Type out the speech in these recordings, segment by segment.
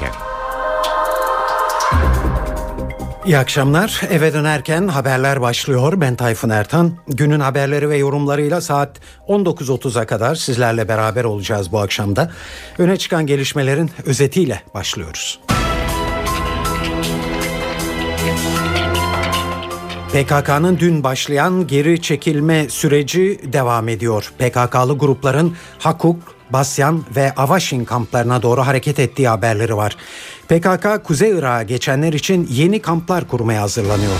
dönerken. İyi akşamlar. Eve dönerken haberler başlıyor. Ben Tayfun Ertan. Günün haberleri ve yorumlarıyla saat 19.30'a kadar sizlerle beraber olacağız bu akşamda. Öne çıkan gelişmelerin özetiyle başlıyoruz. PKK'nın dün başlayan geri çekilme süreci devam ediyor. PKK'lı grupların Hakuk, Basyan ve Avaşin kamplarına doğru hareket ettiği haberleri var. PKK Kuzey Irak'a geçenler için yeni kamplar kurmaya hazırlanıyor.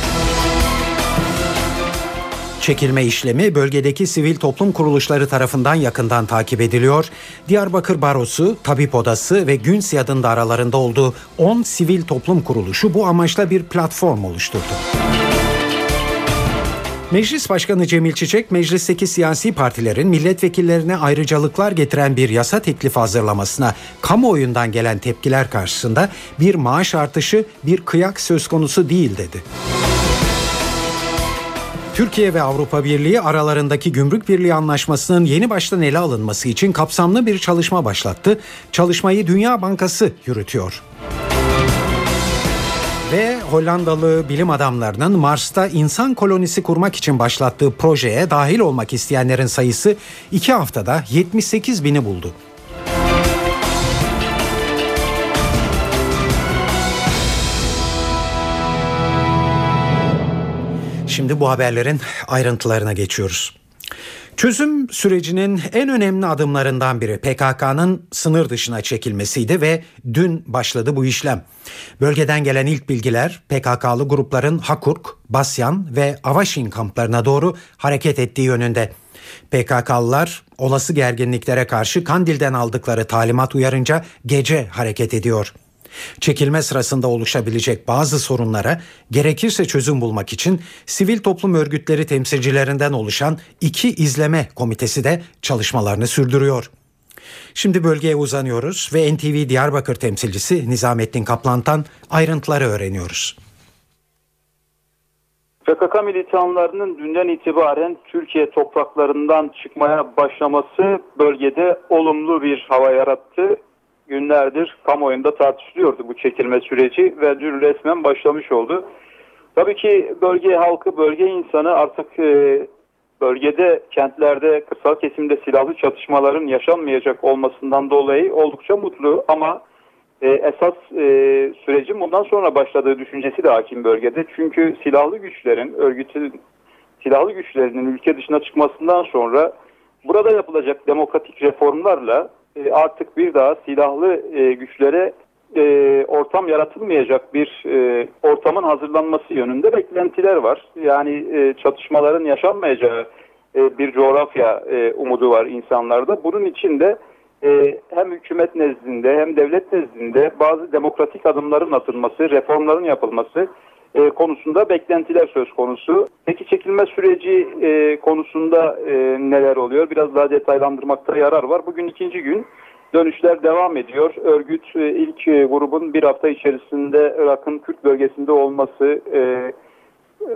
Çekilme işlemi bölgedeki sivil toplum kuruluşları tarafından yakından takip ediliyor. Diyarbakır Barosu, Tabip Odası ve Günsiyad'ın da aralarında olduğu 10 sivil toplum kuruluşu bu amaçla bir platform oluşturdu. Meclis Başkanı Cemil Çiçek, meclisteki siyasi partilerin milletvekillerine ayrıcalıklar getiren bir yasa teklifi hazırlamasına kamuoyundan gelen tepkiler karşısında bir maaş artışı bir kıyak söz konusu değil dedi. Türkiye ve Avrupa Birliği aralarındaki gümrük birliği anlaşmasının yeni baştan ele alınması için kapsamlı bir çalışma başlattı. Çalışmayı Dünya Bankası yürütüyor. Ve Hollandalı bilim adamlarının Mars'ta insan kolonisi kurmak için başlattığı projeye dahil olmak isteyenlerin sayısı iki haftada 78 bini buldu. Şimdi bu haberlerin ayrıntılarına geçiyoruz. Çözüm sürecinin en önemli adımlarından biri PKK'nın sınır dışına çekilmesiydi ve dün başladı bu işlem. Bölgeden gelen ilk bilgiler PKK'lı grupların Hakurk, Basyan ve Avaşin kamplarına doğru hareket ettiği yönünde. PKK'lılar olası gerginliklere karşı Kandil'den aldıkları talimat uyarınca gece hareket ediyor. Çekilme sırasında oluşabilecek bazı sorunlara gerekirse çözüm bulmak için sivil toplum örgütleri temsilcilerinden oluşan iki izleme komitesi de çalışmalarını sürdürüyor. Şimdi bölgeye uzanıyoruz ve NTV Diyarbakır temsilcisi Nizamettin Kaplan'tan ayrıntıları öğreniyoruz. PKK militanlarının dünden itibaren Türkiye topraklarından çıkmaya başlaması bölgede olumlu bir hava yarattı günlerdir kamuoyunda tartışılıyordu bu çekilme süreci ve dün resmen başlamış oldu. Tabii ki bölge halkı, bölge insanı artık e, bölgede, kentlerde, kırsal kesimde silahlı çatışmaların yaşanmayacak olmasından dolayı oldukça mutlu ama e, esas e, sürecin bundan sonra başladığı düşüncesi de hakim bölgede. Çünkü silahlı güçlerin, örgütün silahlı güçlerinin ülke dışına çıkmasından sonra burada yapılacak demokratik reformlarla e, artık bir daha silahlı e, güçlere e, ortam yaratılmayacak bir ortamın hazırlanması yönünde beklentiler var. Yani çatışmaların yaşanmayacağı bir coğrafya umudu var insanlarda. Bunun için de hem hükümet nezdinde hem devlet nezdinde bazı demokratik adımların atılması, reformların yapılması e, konusunda beklentiler söz konusu. Peki çekilme süreci e, konusunda e, neler oluyor? Biraz daha detaylandırmakta yarar var. Bugün ikinci gün dönüşler devam ediyor. Örgüt ilk grubun bir hafta içerisinde Irak'ın Kürt bölgesinde olması,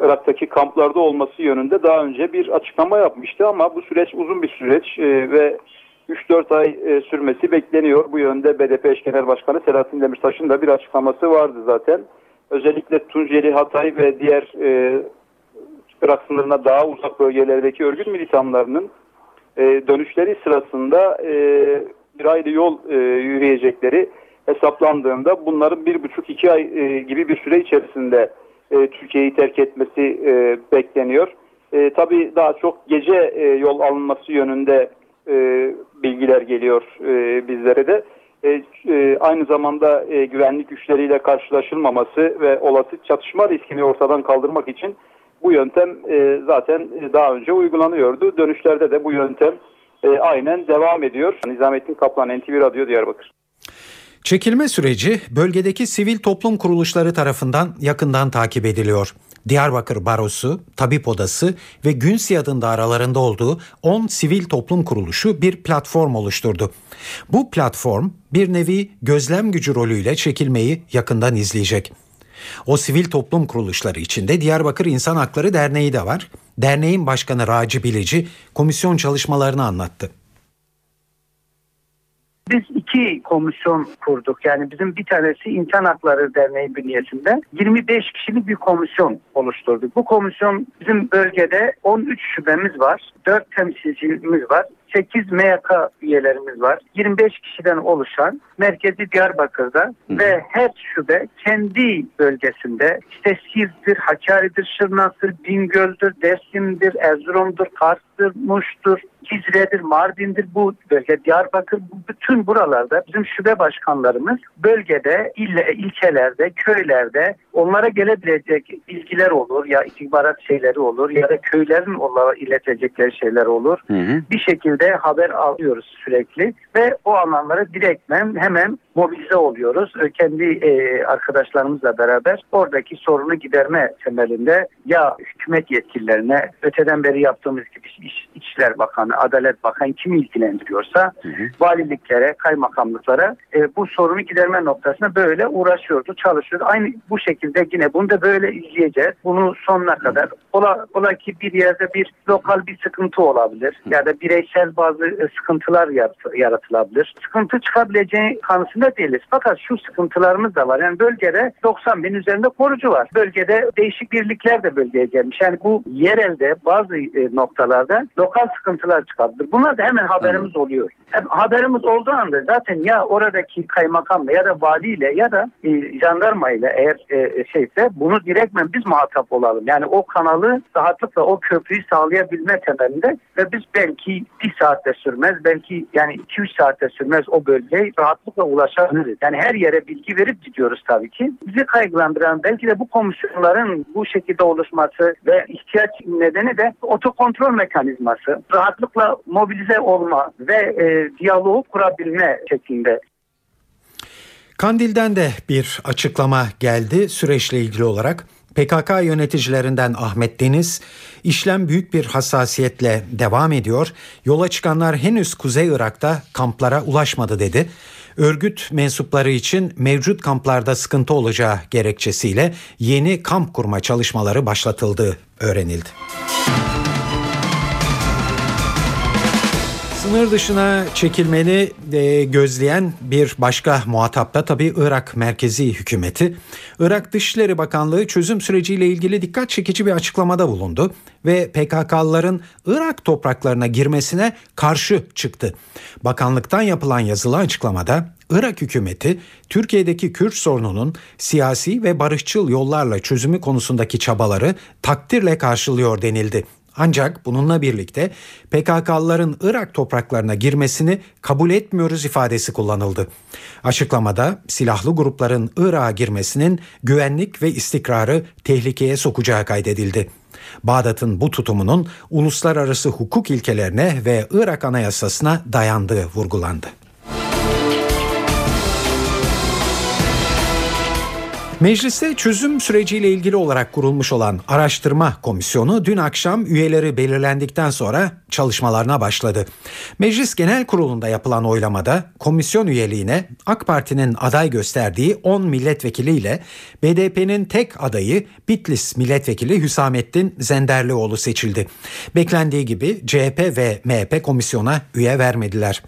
Irak'taki kamplarda olması yönünde daha önce bir açıklama yapmıştı ama bu süreç uzun bir süreç ve 3-4 ay sürmesi bekleniyor. Bu yönde BDP eş genel başkanı Selahattin Demirtaş'ın da bir açıklaması vardı zaten özellikle Tunceli, Hatay ve diğer e, Irak sınırına daha uzak bölgelerdeki örgüt militanlarının e, dönüşleri sırasında e, bir aylı yol e, yürüyecekleri hesaplandığında bunların bir buçuk iki ay e, gibi bir süre içerisinde e, Türkiye'yi terk etmesi e, bekleniyor. E, tabii daha çok gece e, yol alınması yönünde e, bilgiler geliyor e, bizlere de e, e, aynı zamanda e, güvenlik güçleriyle karşılaşılmaması ve olası çatışma riskini ortadan kaldırmak için bu yöntem zaten daha önce uygulanıyordu. Dönüşlerde de bu yöntem aynen devam ediyor. Nizamettin Kaplan, NTV Radyo Diyarbakır. Çekilme süreci bölgedeki sivil toplum kuruluşları tarafından yakından takip ediliyor. Diyarbakır Barosu, Tabip Odası ve Günsiyad'ın da aralarında olduğu 10 sivil toplum kuruluşu bir platform oluşturdu. Bu platform bir nevi gözlem gücü rolüyle çekilmeyi yakından izleyecek. O sivil toplum kuruluşları içinde Diyarbakır İnsan Hakları Derneği de var. Derneğin başkanı Raci Bilici komisyon çalışmalarını anlattı. Biz iki komisyon kurduk. Yani bizim bir tanesi İnsan Hakları Derneği bünyesinde 25 kişilik bir komisyon oluşturduk. Bu komisyon bizim bölgede 13 şubemiz var. 4 temsilcimiz var. 8 MYK üyelerimiz var. 25 kişiden oluşan merkezi Diyarbakır'da Hı. ve her şube kendi bölgesinde işte Siirt'tir, Hakkari'dir, Şırnak'tır, Bingöl'dür, Dersim'dir, Erzurum'dur, Kars'tır, Muş'tur, Cizre'dir, Mardin'dir bu bölge, Diyarbakır bu bütün buralarda bizim şube başkanlarımız bölgede, ille, ilçelerde, köylerde onlara gelebilecek bilgiler olur ya istihbarat şeyleri olur ya da köylerin onlara iletecekleri şeyler olur. Hı hı. Bir şekilde haber alıyoruz sürekli ve o alanlara direktmen hemen mobilize oluyoruz. Kendi e, arkadaşlarımızla beraber oradaki sorunu giderme temelinde ya hükümet yetkililerine öteden beri yaptığımız gibi İç, İçişler Bakanı, Adalet Bakanı kimi ilgilendiriyorsa hı hı. valiliklere, kaymakamlıklara e, bu sorunu giderme noktasında böyle uğraşıyordu, çalışıyordu. Aynı bu şekilde yine bunu da böyle izleyeceğiz. Bunu sonuna kadar ola, ola ki bir yerde bir lokal bir sıkıntı olabilir ya da bireysel bazı e, sıkıntılar yaratılabilir. Sıkıntı çıkabileceği kanısında değiliz. Fakat şu sıkıntılarımız da var. Yani bölgede 90 bin üzerinde korucu var. Bölgede değişik birlikler de bölgeye gelmiş. Yani bu yerelde bazı e, noktalarda lokal sıkıntılar çıkabilir. Bunlar da hemen haberimiz oluyor. Hem haberimiz olduğu anda zaten ya oradaki kaymakamla ya da valiyle ya da e, jandarma ile eğer e, şeyse bunu direktmen biz muhatap olalım. Yani o kanalı rahatlıkla o köprüyü sağlayabilme temelinde ve biz belki bir saatte sürmez belki yani 2-3 saatte sürmez o bölgeye rahatlıkla ulaşabiliriz. Yani her yere bilgi verip gidiyoruz tabii ki. Bizi kaygılandıran belki de bu komisyonların bu şekilde oluşması ve ihtiyaç nedeni de otokontrol mekanizması, rahatlıkla mobilize olma ve e, diyaloğu kurabilme şeklinde. Kandil'den de bir açıklama geldi süreçle ilgili olarak. PKK yöneticilerinden Ahmet Deniz, işlem büyük bir hassasiyetle devam ediyor. Yola çıkanlar henüz Kuzey Irak'ta kamplara ulaşmadı dedi. Örgüt mensupları için mevcut kamplarda sıkıntı olacağı gerekçesiyle yeni kamp kurma çalışmaları başlatıldığı öğrenildi. Sınır dışına çekilmeni e, gözleyen bir başka muhatap da tabii Irak merkezi hükümeti. Irak Dışişleri Bakanlığı çözüm süreciyle ilgili dikkat çekici bir açıklamada bulundu ve PKK'lıların Irak topraklarına girmesine karşı çıktı. Bakanlıktan yapılan yazılı açıklamada Irak hükümeti Türkiye'deki Kürt sorununun siyasi ve barışçıl yollarla çözümü konusundaki çabaları takdirle karşılıyor denildi. Ancak bununla birlikte PKK'lıların Irak topraklarına girmesini kabul etmiyoruz ifadesi kullanıldı. Açıklamada silahlı grupların Irak'a girmesinin güvenlik ve istikrarı tehlikeye sokacağı kaydedildi. Bağdat'ın bu tutumunun uluslararası hukuk ilkelerine ve Irak Anayasası'na dayandığı vurgulandı. Mecliste çözüm süreciyle ilgili olarak kurulmuş olan araştırma komisyonu dün akşam üyeleri belirlendikten sonra çalışmalarına başladı. Meclis Genel Kurulu'nda yapılan oylamada komisyon üyeliğine AK Parti'nin aday gösterdiği 10 milletvekiliyle BDP'nin tek adayı Bitlis milletvekili Hüsamettin Zenderlioğlu seçildi. Beklendiği gibi CHP ve MHP komisyona üye vermediler.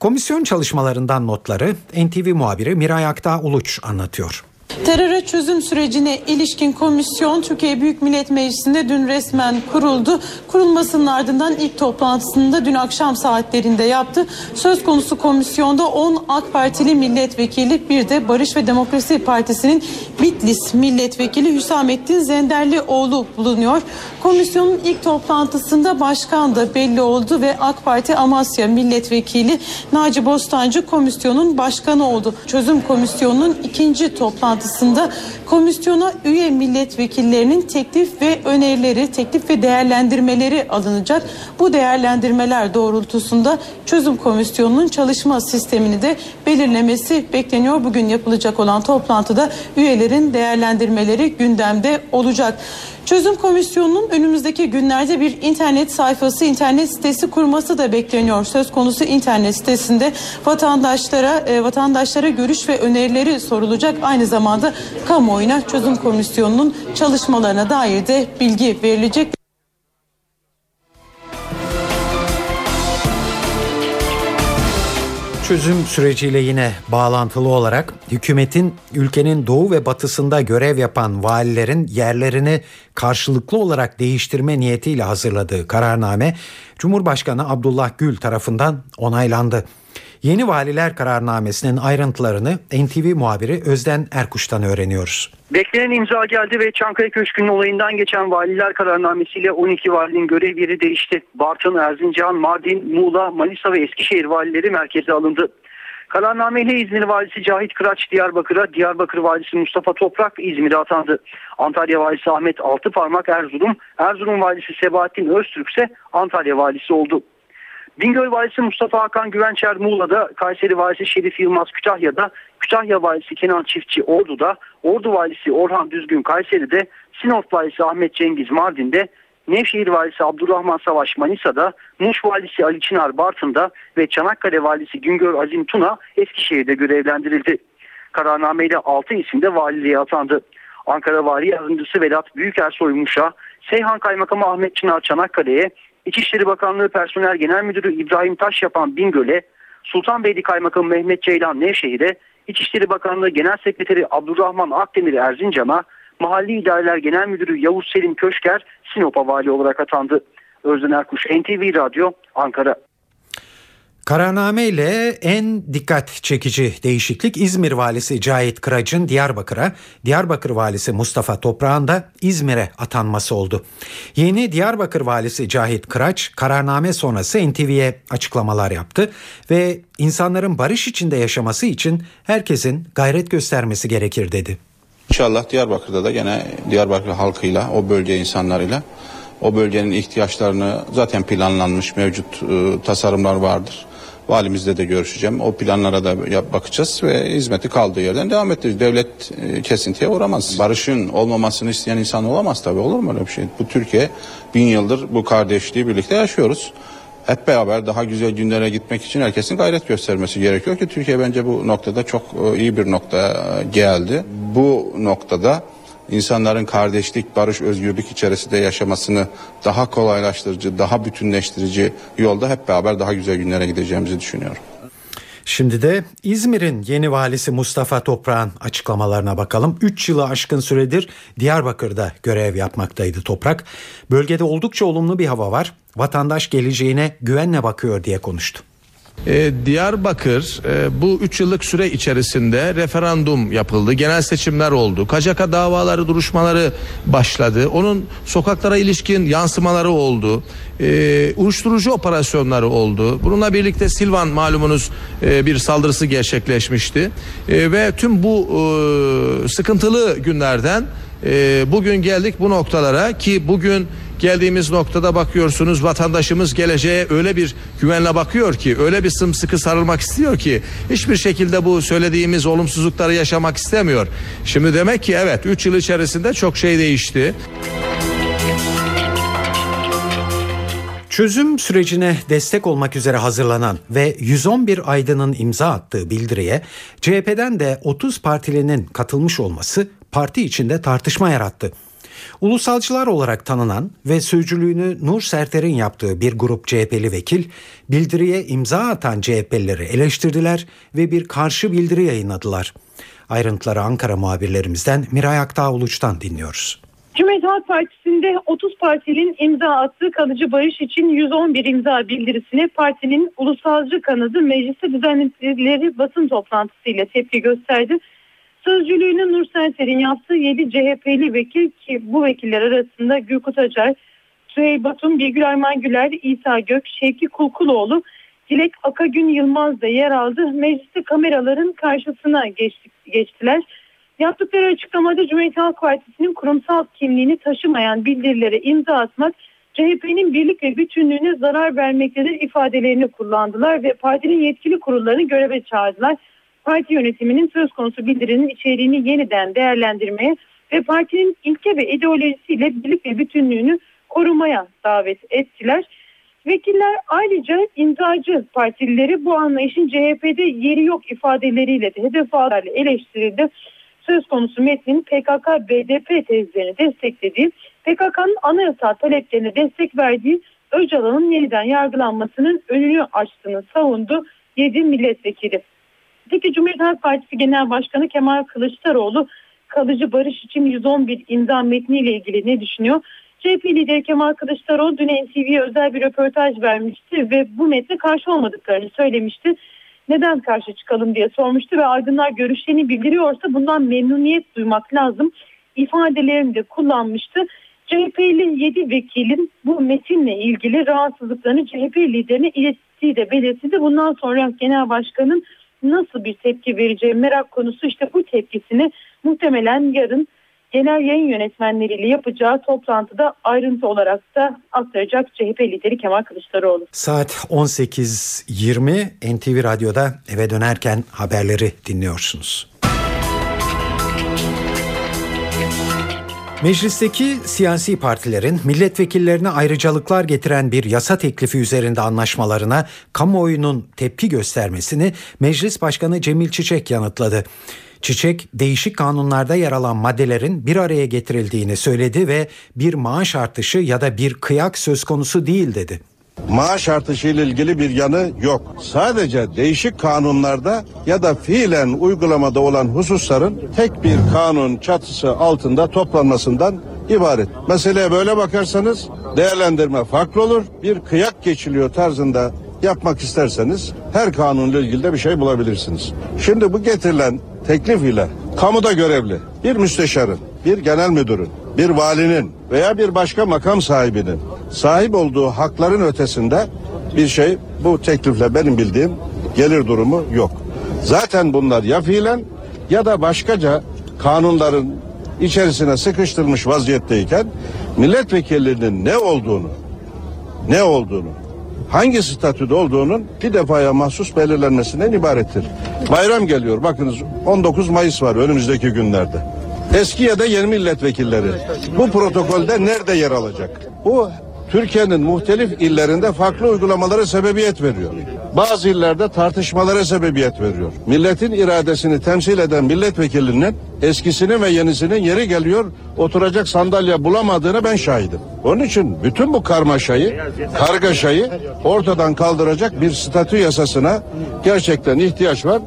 Komisyon çalışmalarından notları NTV muhabiri Miray Aktağ Uluç anlatıyor. Teröre çözüm sürecine ilişkin komisyon Türkiye Büyük Millet Meclisi'nde dün resmen kuruldu. Kurulmasının ardından ilk toplantısında dün akşam saatlerinde yaptı. Söz konusu komisyonda 10 AK Partili milletvekili bir de Barış ve Demokrasi Partisi'nin Bitlis milletvekili Hüsamettin Zenderlioğlu bulunuyor. Komisyonun ilk toplantısında başkan da belli oldu ve AK Parti Amasya milletvekili Naci Bostancı komisyonun başkanı oldu. Çözüm komisyonunun ikinci toplantısı toplantısında komisyona üye milletvekillerinin teklif ve önerileri, teklif ve değerlendirmeleri alınacak. Bu değerlendirmeler doğrultusunda çözüm komisyonunun çalışma sistemini de belirlemesi bekleniyor. Bugün yapılacak olan toplantıda üyelerin değerlendirmeleri gündemde olacak. Çözüm Komisyonu'nun önümüzdeki günlerde bir internet sayfası, internet sitesi kurması da bekleniyor. Söz konusu internet sitesinde vatandaşlara e, vatandaşlara görüş ve önerileri sorulacak. Aynı zamanda kamuoyuna Çözüm Komisyonu'nun çalışmalarına dair de bilgi verilecek. Çözüm süreciyle yine bağlantılı olarak hükümetin ülkenin doğu ve batısında görev yapan valilerin yerlerini karşılıklı olarak değiştirme niyetiyle hazırladığı kararname Cumhurbaşkanı Abdullah Gül tarafından onaylandı. Yeni valiler kararnamesinin ayrıntılarını NTV muhabiri Özden Erkuş'tan öğreniyoruz. Beklenen imza geldi ve Çankaya Köşkü'nün olayından geçen valiler kararnamesiyle 12 valinin görev yeri değişti. Bartın, Erzincan, Mardin, Muğla, Manisa ve Eskişehir valileri merkeze alındı. Kararnameyle İzmir valisi Cahit Kıraç Diyarbakır'a, Diyarbakır valisi Mustafa Toprak İzmir'e atandı. Antalya valisi Ahmet Altıparmak Erzurum, Erzurum valisi Sebahattin Öztürk ise Antalya valisi oldu. Bingöl valisi Mustafa Hakan Güvençer Muğla'da, Kayseri valisi Şerif Yılmaz Kütahya'da, Kütahya valisi Kenan Çiftçi Ordu'da, Ordu valisi Orhan Düzgün Kayseri'de, Sinop valisi Ahmet Cengiz Mardin'de, Nevşehir valisi Abdurrahman Savaş Manisa'da, Muş valisi Ali Çınar Bartın'da ve Çanakkale valisi Güngör Azim Tuna Eskişehir'de görevlendirildi. Kararnameyle 6 isim de valiliğe atandı. Ankara Vali Yardımcısı Vedat Büyükersoy Muş'a, Seyhan Kaymakamı Ahmet Çınar Çanakkale'ye, İçişleri Bakanlığı Personel Genel Müdürü İbrahim Taş yapan Bingöl'e, Sultanbeyli Kaymakamı Mehmet Ceylan Nevşehir'e, İçişleri Bakanlığı Genel Sekreteri Abdurrahman Akdemir Erzincan'a, Mahalli İdareler Genel Müdürü Yavuz Selim Köşker Sinop'a vali olarak atandı. Özden Erkuş, NTV Radyo, Ankara. Kararname ile en dikkat çekici değişiklik İzmir valisi Cahit Kıraç'ın Diyarbakır'a, Diyarbakır valisi Mustafa Toprak'ın da İzmir'e atanması oldu. Yeni Diyarbakır valisi Cahit Kıraç kararname sonrası NTV'ye açıklamalar yaptı ve insanların barış içinde yaşaması için herkesin gayret göstermesi gerekir dedi. İnşallah Diyarbakır'da da gene Diyarbakır halkıyla, o bölge insanlarıyla o bölgenin ihtiyaçlarını zaten planlanmış mevcut e, tasarımlar vardır. Valimizle de görüşeceğim. O planlara da bakacağız ve hizmeti kaldığı yerden devam ettireceğiz. Devlet e, kesintiye uğramaz. Barışın olmamasını isteyen insan olamaz tabii. Olur mu öyle bir şey? Bu Türkiye bin yıldır bu kardeşliği birlikte yaşıyoruz. Hep beraber daha güzel günlere gitmek için herkesin gayret göstermesi gerekiyor ki Türkiye bence bu noktada çok e, iyi bir noktaya geldi. Bu noktada insanların kardeşlik, barış, özgürlük içerisinde yaşamasını daha kolaylaştırıcı, daha bütünleştirici yolda hep beraber daha güzel günlere gideceğimizi düşünüyorum. Şimdi de İzmir'in yeni valisi Mustafa Toprak'ın açıklamalarına bakalım. 3 yılı aşkın süredir Diyarbakır'da görev yapmaktaydı Toprak. Bölgede oldukça olumlu bir hava var. Vatandaş geleceğine güvenle bakıyor diye konuştu. Ee, Diyarbakır e, bu 3 yıllık süre içerisinde referandum yapıldı. Genel seçimler oldu. Kacaka davaları, duruşmaları başladı. Onun sokaklara ilişkin yansımaları oldu. E, uyuşturucu operasyonları oldu. Bununla birlikte Silvan malumunuz e, bir saldırısı gerçekleşmişti. E, ve tüm bu e, sıkıntılı günlerden e, bugün geldik bu noktalara ki bugün geldiğimiz noktada bakıyorsunuz vatandaşımız geleceğe öyle bir güvenle bakıyor ki öyle bir sımsıkı sarılmak istiyor ki hiçbir şekilde bu söylediğimiz olumsuzlukları yaşamak istemiyor. Şimdi demek ki evet 3 yıl içerisinde çok şey değişti. Çözüm sürecine destek olmak üzere hazırlanan ve 111 aydının imza attığı bildiriye CHP'den de 30 partilinin katılmış olması parti içinde tartışma yarattı. Ulusalcılar olarak tanınan ve sözcülüğünü Nur Serter'in yaptığı bir grup CHP'li vekil bildiriye imza atan CHP'lileri eleştirdiler ve bir karşı bildiri yayınladılar. Ayrıntıları Ankara muhabirlerimizden Miray Aktağ Uluç'tan dinliyoruz. Cumhuriyet Halk Partisi'nde 30 partinin imza attığı kalıcı barış için 111 imza bildirisine partinin ulusalcı kanadı mecliste düzenledikleri basın toplantısıyla tepki gösterdi. Sözcülüğünü Nur Senser'in yaptığı 7 CHP'li vekil ki bu vekiller arasında Gürkut Acar, Süheyl Batum, Birgül Arman Güler, İsa Gök, Şevki Kulkuloğlu, Dilek Akagün Yılmaz da yer aldı. Mecliste kameraların karşısına geçti, geçtiler. Yaptıkları açıklamada Cumhuriyet Halk Partisi'nin kurumsal kimliğini taşımayan bildirilere imza atmak CHP'nin birlik ve bütünlüğüne zarar vermektedir ifadelerini kullandılar ve partinin yetkili kurullarını göreve çağırdılar parti yönetiminin söz konusu bildirinin içeriğini yeniden değerlendirmeye ve partinin ilke ve ideolojisiyle birlik ve bütünlüğünü korumaya davet ettiler. Vekiller ayrıca imzacı partilileri bu anlayışın CHP'de yeri yok ifadeleriyle de hedef alarak eleştirildi. Söz konusu metnin PKK-BDP tezlerini desteklediği, PKK'nın anayasal taleplerine destek verdiği Öcalan'ın yeniden yargılanmasının önünü açtığını savundu 7 milletvekili. Peki Cumhuriyet Halk Partisi Genel Başkanı Kemal Kılıçdaroğlu kalıcı barış için 111 imza metniyle ilgili ne düşünüyor? CHP lideri Kemal Kılıçdaroğlu dün NTV'ye özel bir röportaj vermişti ve bu metne karşı olmadıklarını söylemişti. Neden karşı çıkalım diye sormuştu ve aydınlar görüşlerini bildiriyorsa bundan memnuniyet duymak lazım ifadelerini de kullanmıştı. CHP'li 7 vekilin bu metinle ilgili rahatsızlıklarını CHP liderine ilettiği de belirtildi. Bundan sonra genel başkanın nasıl bir tepki vereceği merak konusu işte bu tepkisini muhtemelen yarın genel yayın yönetmenleriyle yapacağı toplantıda ayrıntı olarak da aktaracak CHP lideri Kemal Kılıçdaroğlu. Saat 18.20 NTV Radyo'da eve dönerken haberleri dinliyorsunuz. Meclisteki siyasi partilerin milletvekillerine ayrıcalıklar getiren bir yasa teklifi üzerinde anlaşmalarına kamuoyunun tepki göstermesini Meclis Başkanı Cemil Çiçek yanıtladı. Çiçek değişik kanunlarda yer alan maddelerin bir araya getirildiğini söyledi ve bir maaş artışı ya da bir kıyak söz konusu değil dedi. Maaş artışı ile ilgili bir yanı yok. Sadece değişik kanunlarda ya da fiilen uygulamada olan hususların tek bir kanun çatısı altında toplanmasından ibaret. Meseleye böyle bakarsanız değerlendirme farklı olur. Bir kıyak geçiliyor tarzında yapmak isterseniz her kanunla ilgili de bir şey bulabilirsiniz. Şimdi bu getirilen teklif ile kamuda görevli bir müsteşarın, bir genel müdürün, bir valinin veya bir başka makam sahibinin sahip olduğu hakların ötesinde bir şey bu teklifle benim bildiğim gelir durumu yok. Zaten bunlar ya fiilen ya da başkaca kanunların içerisine sıkıştırmış vaziyetteyken milletvekillerinin ne olduğunu ne olduğunu hangi statüde olduğunun bir defaya mahsus belirlenmesinden ibarettir. Bayram geliyor bakınız 19 Mayıs var önümüzdeki günlerde. Eski ya da yeni milletvekilleri bu protokolde nerede yer alacak? Bu Türkiye'nin muhtelif illerinde farklı uygulamalara sebebiyet veriyor. Bazı illerde tartışmalara sebebiyet veriyor. Milletin iradesini temsil eden milletvekilinin eskisinin ve yenisinin yeri geliyor oturacak sandalye bulamadığını ben şahidim. Onun için bütün bu karmaşayı, kargaşayı ortadan kaldıracak bir statü yasasına gerçekten ihtiyaç var.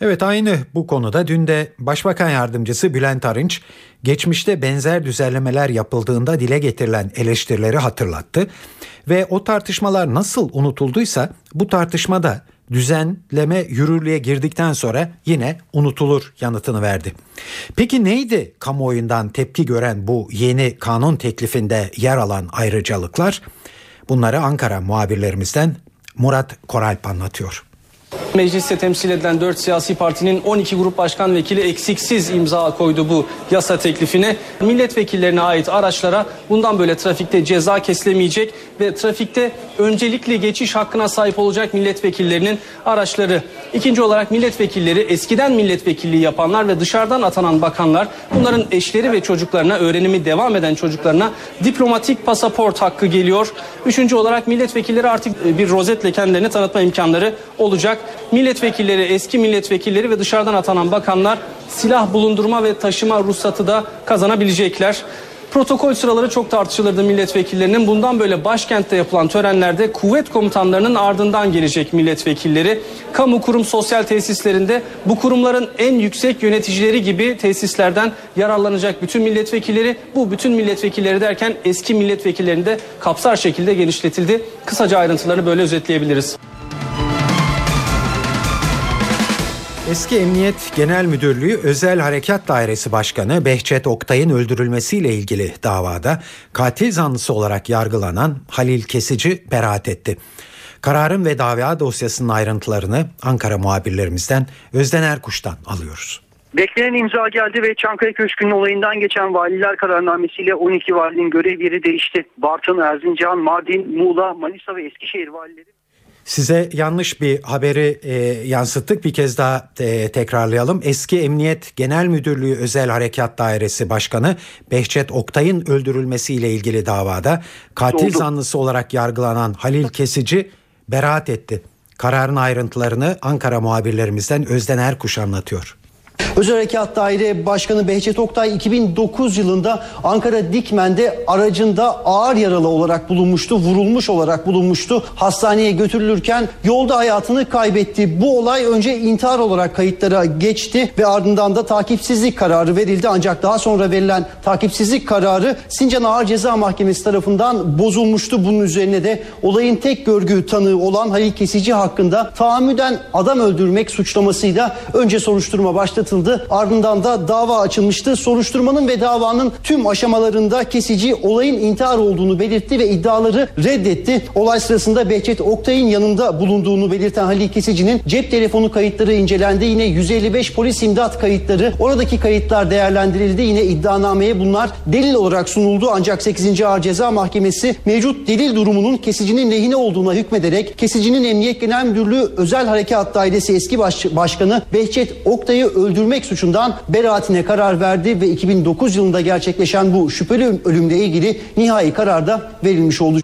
Evet aynı bu konuda dün de Başbakan Yardımcısı Bülent Arınç geçmişte benzer düzenlemeler yapıldığında dile getirilen eleştirileri hatırlattı ve o tartışmalar nasıl unutulduysa bu tartışmada düzenleme yürürlüğe girdikten sonra yine unutulur yanıtını verdi. Peki neydi kamuoyundan tepki gören bu yeni kanun teklifinde yer alan ayrıcalıklar? Bunları Ankara muhabirlerimizden Murat Koralp anlatıyor. Mecliste temsil edilen 4 siyasi partinin 12 grup başkan vekili eksiksiz imza koydu bu yasa teklifine. Milletvekillerine ait araçlara bundan böyle trafikte ceza kesilemeyecek ve trafikte öncelikli geçiş hakkına sahip olacak milletvekillerinin araçları. İkinci olarak milletvekilleri eskiden milletvekilliği yapanlar ve dışarıdan atanan bakanlar bunların eşleri ve çocuklarına öğrenimi devam eden çocuklarına diplomatik pasaport hakkı geliyor. Üçüncü olarak milletvekilleri artık bir rozetle kendilerini tanıtma imkanları olacak milletvekilleri, eski milletvekilleri ve dışarıdan atanan bakanlar silah bulundurma ve taşıma ruhsatı da kazanabilecekler. Protokol sıraları çok tartışılırdı milletvekillerinin. Bundan böyle başkentte yapılan törenlerde kuvvet komutanlarının ardından gelecek milletvekilleri. Kamu kurum sosyal tesislerinde bu kurumların en yüksek yöneticileri gibi tesislerden yararlanacak bütün milletvekilleri. Bu bütün milletvekilleri derken eski milletvekillerini de kapsar şekilde genişletildi. Kısaca ayrıntılarını böyle özetleyebiliriz. Eski Emniyet Genel Müdürlüğü Özel Harekat Dairesi Başkanı Behçet Oktay'ın öldürülmesiyle ilgili davada katil zanlısı olarak yargılanan Halil Kesici beraat etti. Kararın ve dava dosyasının ayrıntılarını Ankara muhabirlerimizden Özden Erkuş'tan alıyoruz. Beklenen imza geldi ve Çankaya Köşkü'nün olayından geçen valiler kararnamesiyle 12 valinin görev yeri değişti. Bartın, Erzincan, Mardin, Muğla, Manisa ve Eskişehir valileri Size yanlış bir haberi e, yansıttık. Bir kez daha e, tekrarlayalım. Eski Emniyet Genel Müdürlüğü Özel Harekat Dairesi Başkanı Behçet Oktay'ın öldürülmesiyle ilgili davada katil Oldu. zanlısı olarak yargılanan Halil Kesici beraat etti. Kararın ayrıntılarını Ankara muhabirlerimizden Özden Erkuş anlatıyor. Özel Harekat Daire Başkanı Behçet Oktay 2009 yılında Ankara Dikmen'de aracında ağır yaralı olarak bulunmuştu, vurulmuş olarak bulunmuştu. Hastaneye götürülürken yolda hayatını kaybetti. Bu olay önce intihar olarak kayıtlara geçti ve ardından da takipsizlik kararı verildi. Ancak daha sonra verilen takipsizlik kararı Sincan Ağır Ceza Mahkemesi tarafından bozulmuştu. Bunun üzerine de olayın tek görgü tanığı olan Halil Kesici hakkında tahammüden adam öldürmek suçlamasıyla önce soruşturma başlatıldı. Ardından da dava açılmıştı. Soruşturmanın ve davanın tüm aşamalarında Kesici olayın intihar olduğunu belirtti ve iddiaları reddetti. Olay sırasında Behçet Oktay'ın yanında bulunduğunu belirten Halil Kesici'nin cep telefonu kayıtları incelendi. Yine 155 polis imdat kayıtları oradaki kayıtlar değerlendirildi. Yine iddianameye bunlar delil olarak sunuldu. Ancak 8. Ağır Ceza Mahkemesi mevcut delil durumunun Kesici'nin lehine olduğuna hükmederek Kesici'nin Emniyet Genel Müdürlüğü Özel Harekat Dairesi eski baş, başkanı Behçet Oktay'ı öldürmek suçundan beraatine karar verdi ve 2009 yılında gerçekleşen bu şüpheli ölümle ilgili nihai karar da verilmiş oldu.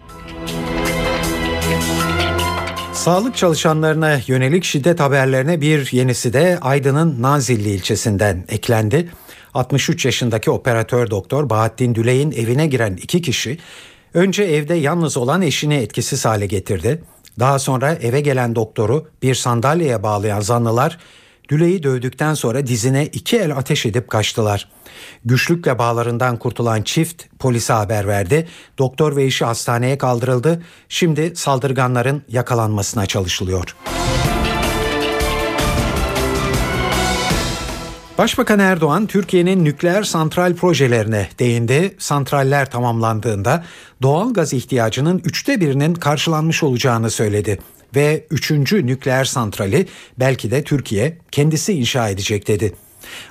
Sağlık çalışanlarına yönelik şiddet haberlerine bir yenisi de Aydın'ın Nazilli ilçesinden eklendi. 63 yaşındaki operatör doktor Bahattin Düley'in evine giren iki kişi önce evde yalnız olan eşini etkisiz hale getirdi. Daha sonra eve gelen doktoru bir sandalyeye bağlayan zanlılar Düley'i dövdükten sonra dizine iki el ateş edip kaçtılar. Güçlükle bağlarından kurtulan çift polise haber verdi. Doktor ve eşi hastaneye kaldırıldı. Şimdi saldırganların yakalanmasına çalışılıyor. Başbakan Erdoğan Türkiye'nin nükleer santral projelerine değindi. Santraller tamamlandığında doğal gaz ihtiyacının üçte birinin karşılanmış olacağını söyledi ve üçüncü nükleer santrali belki de Türkiye kendisi inşa edecek dedi.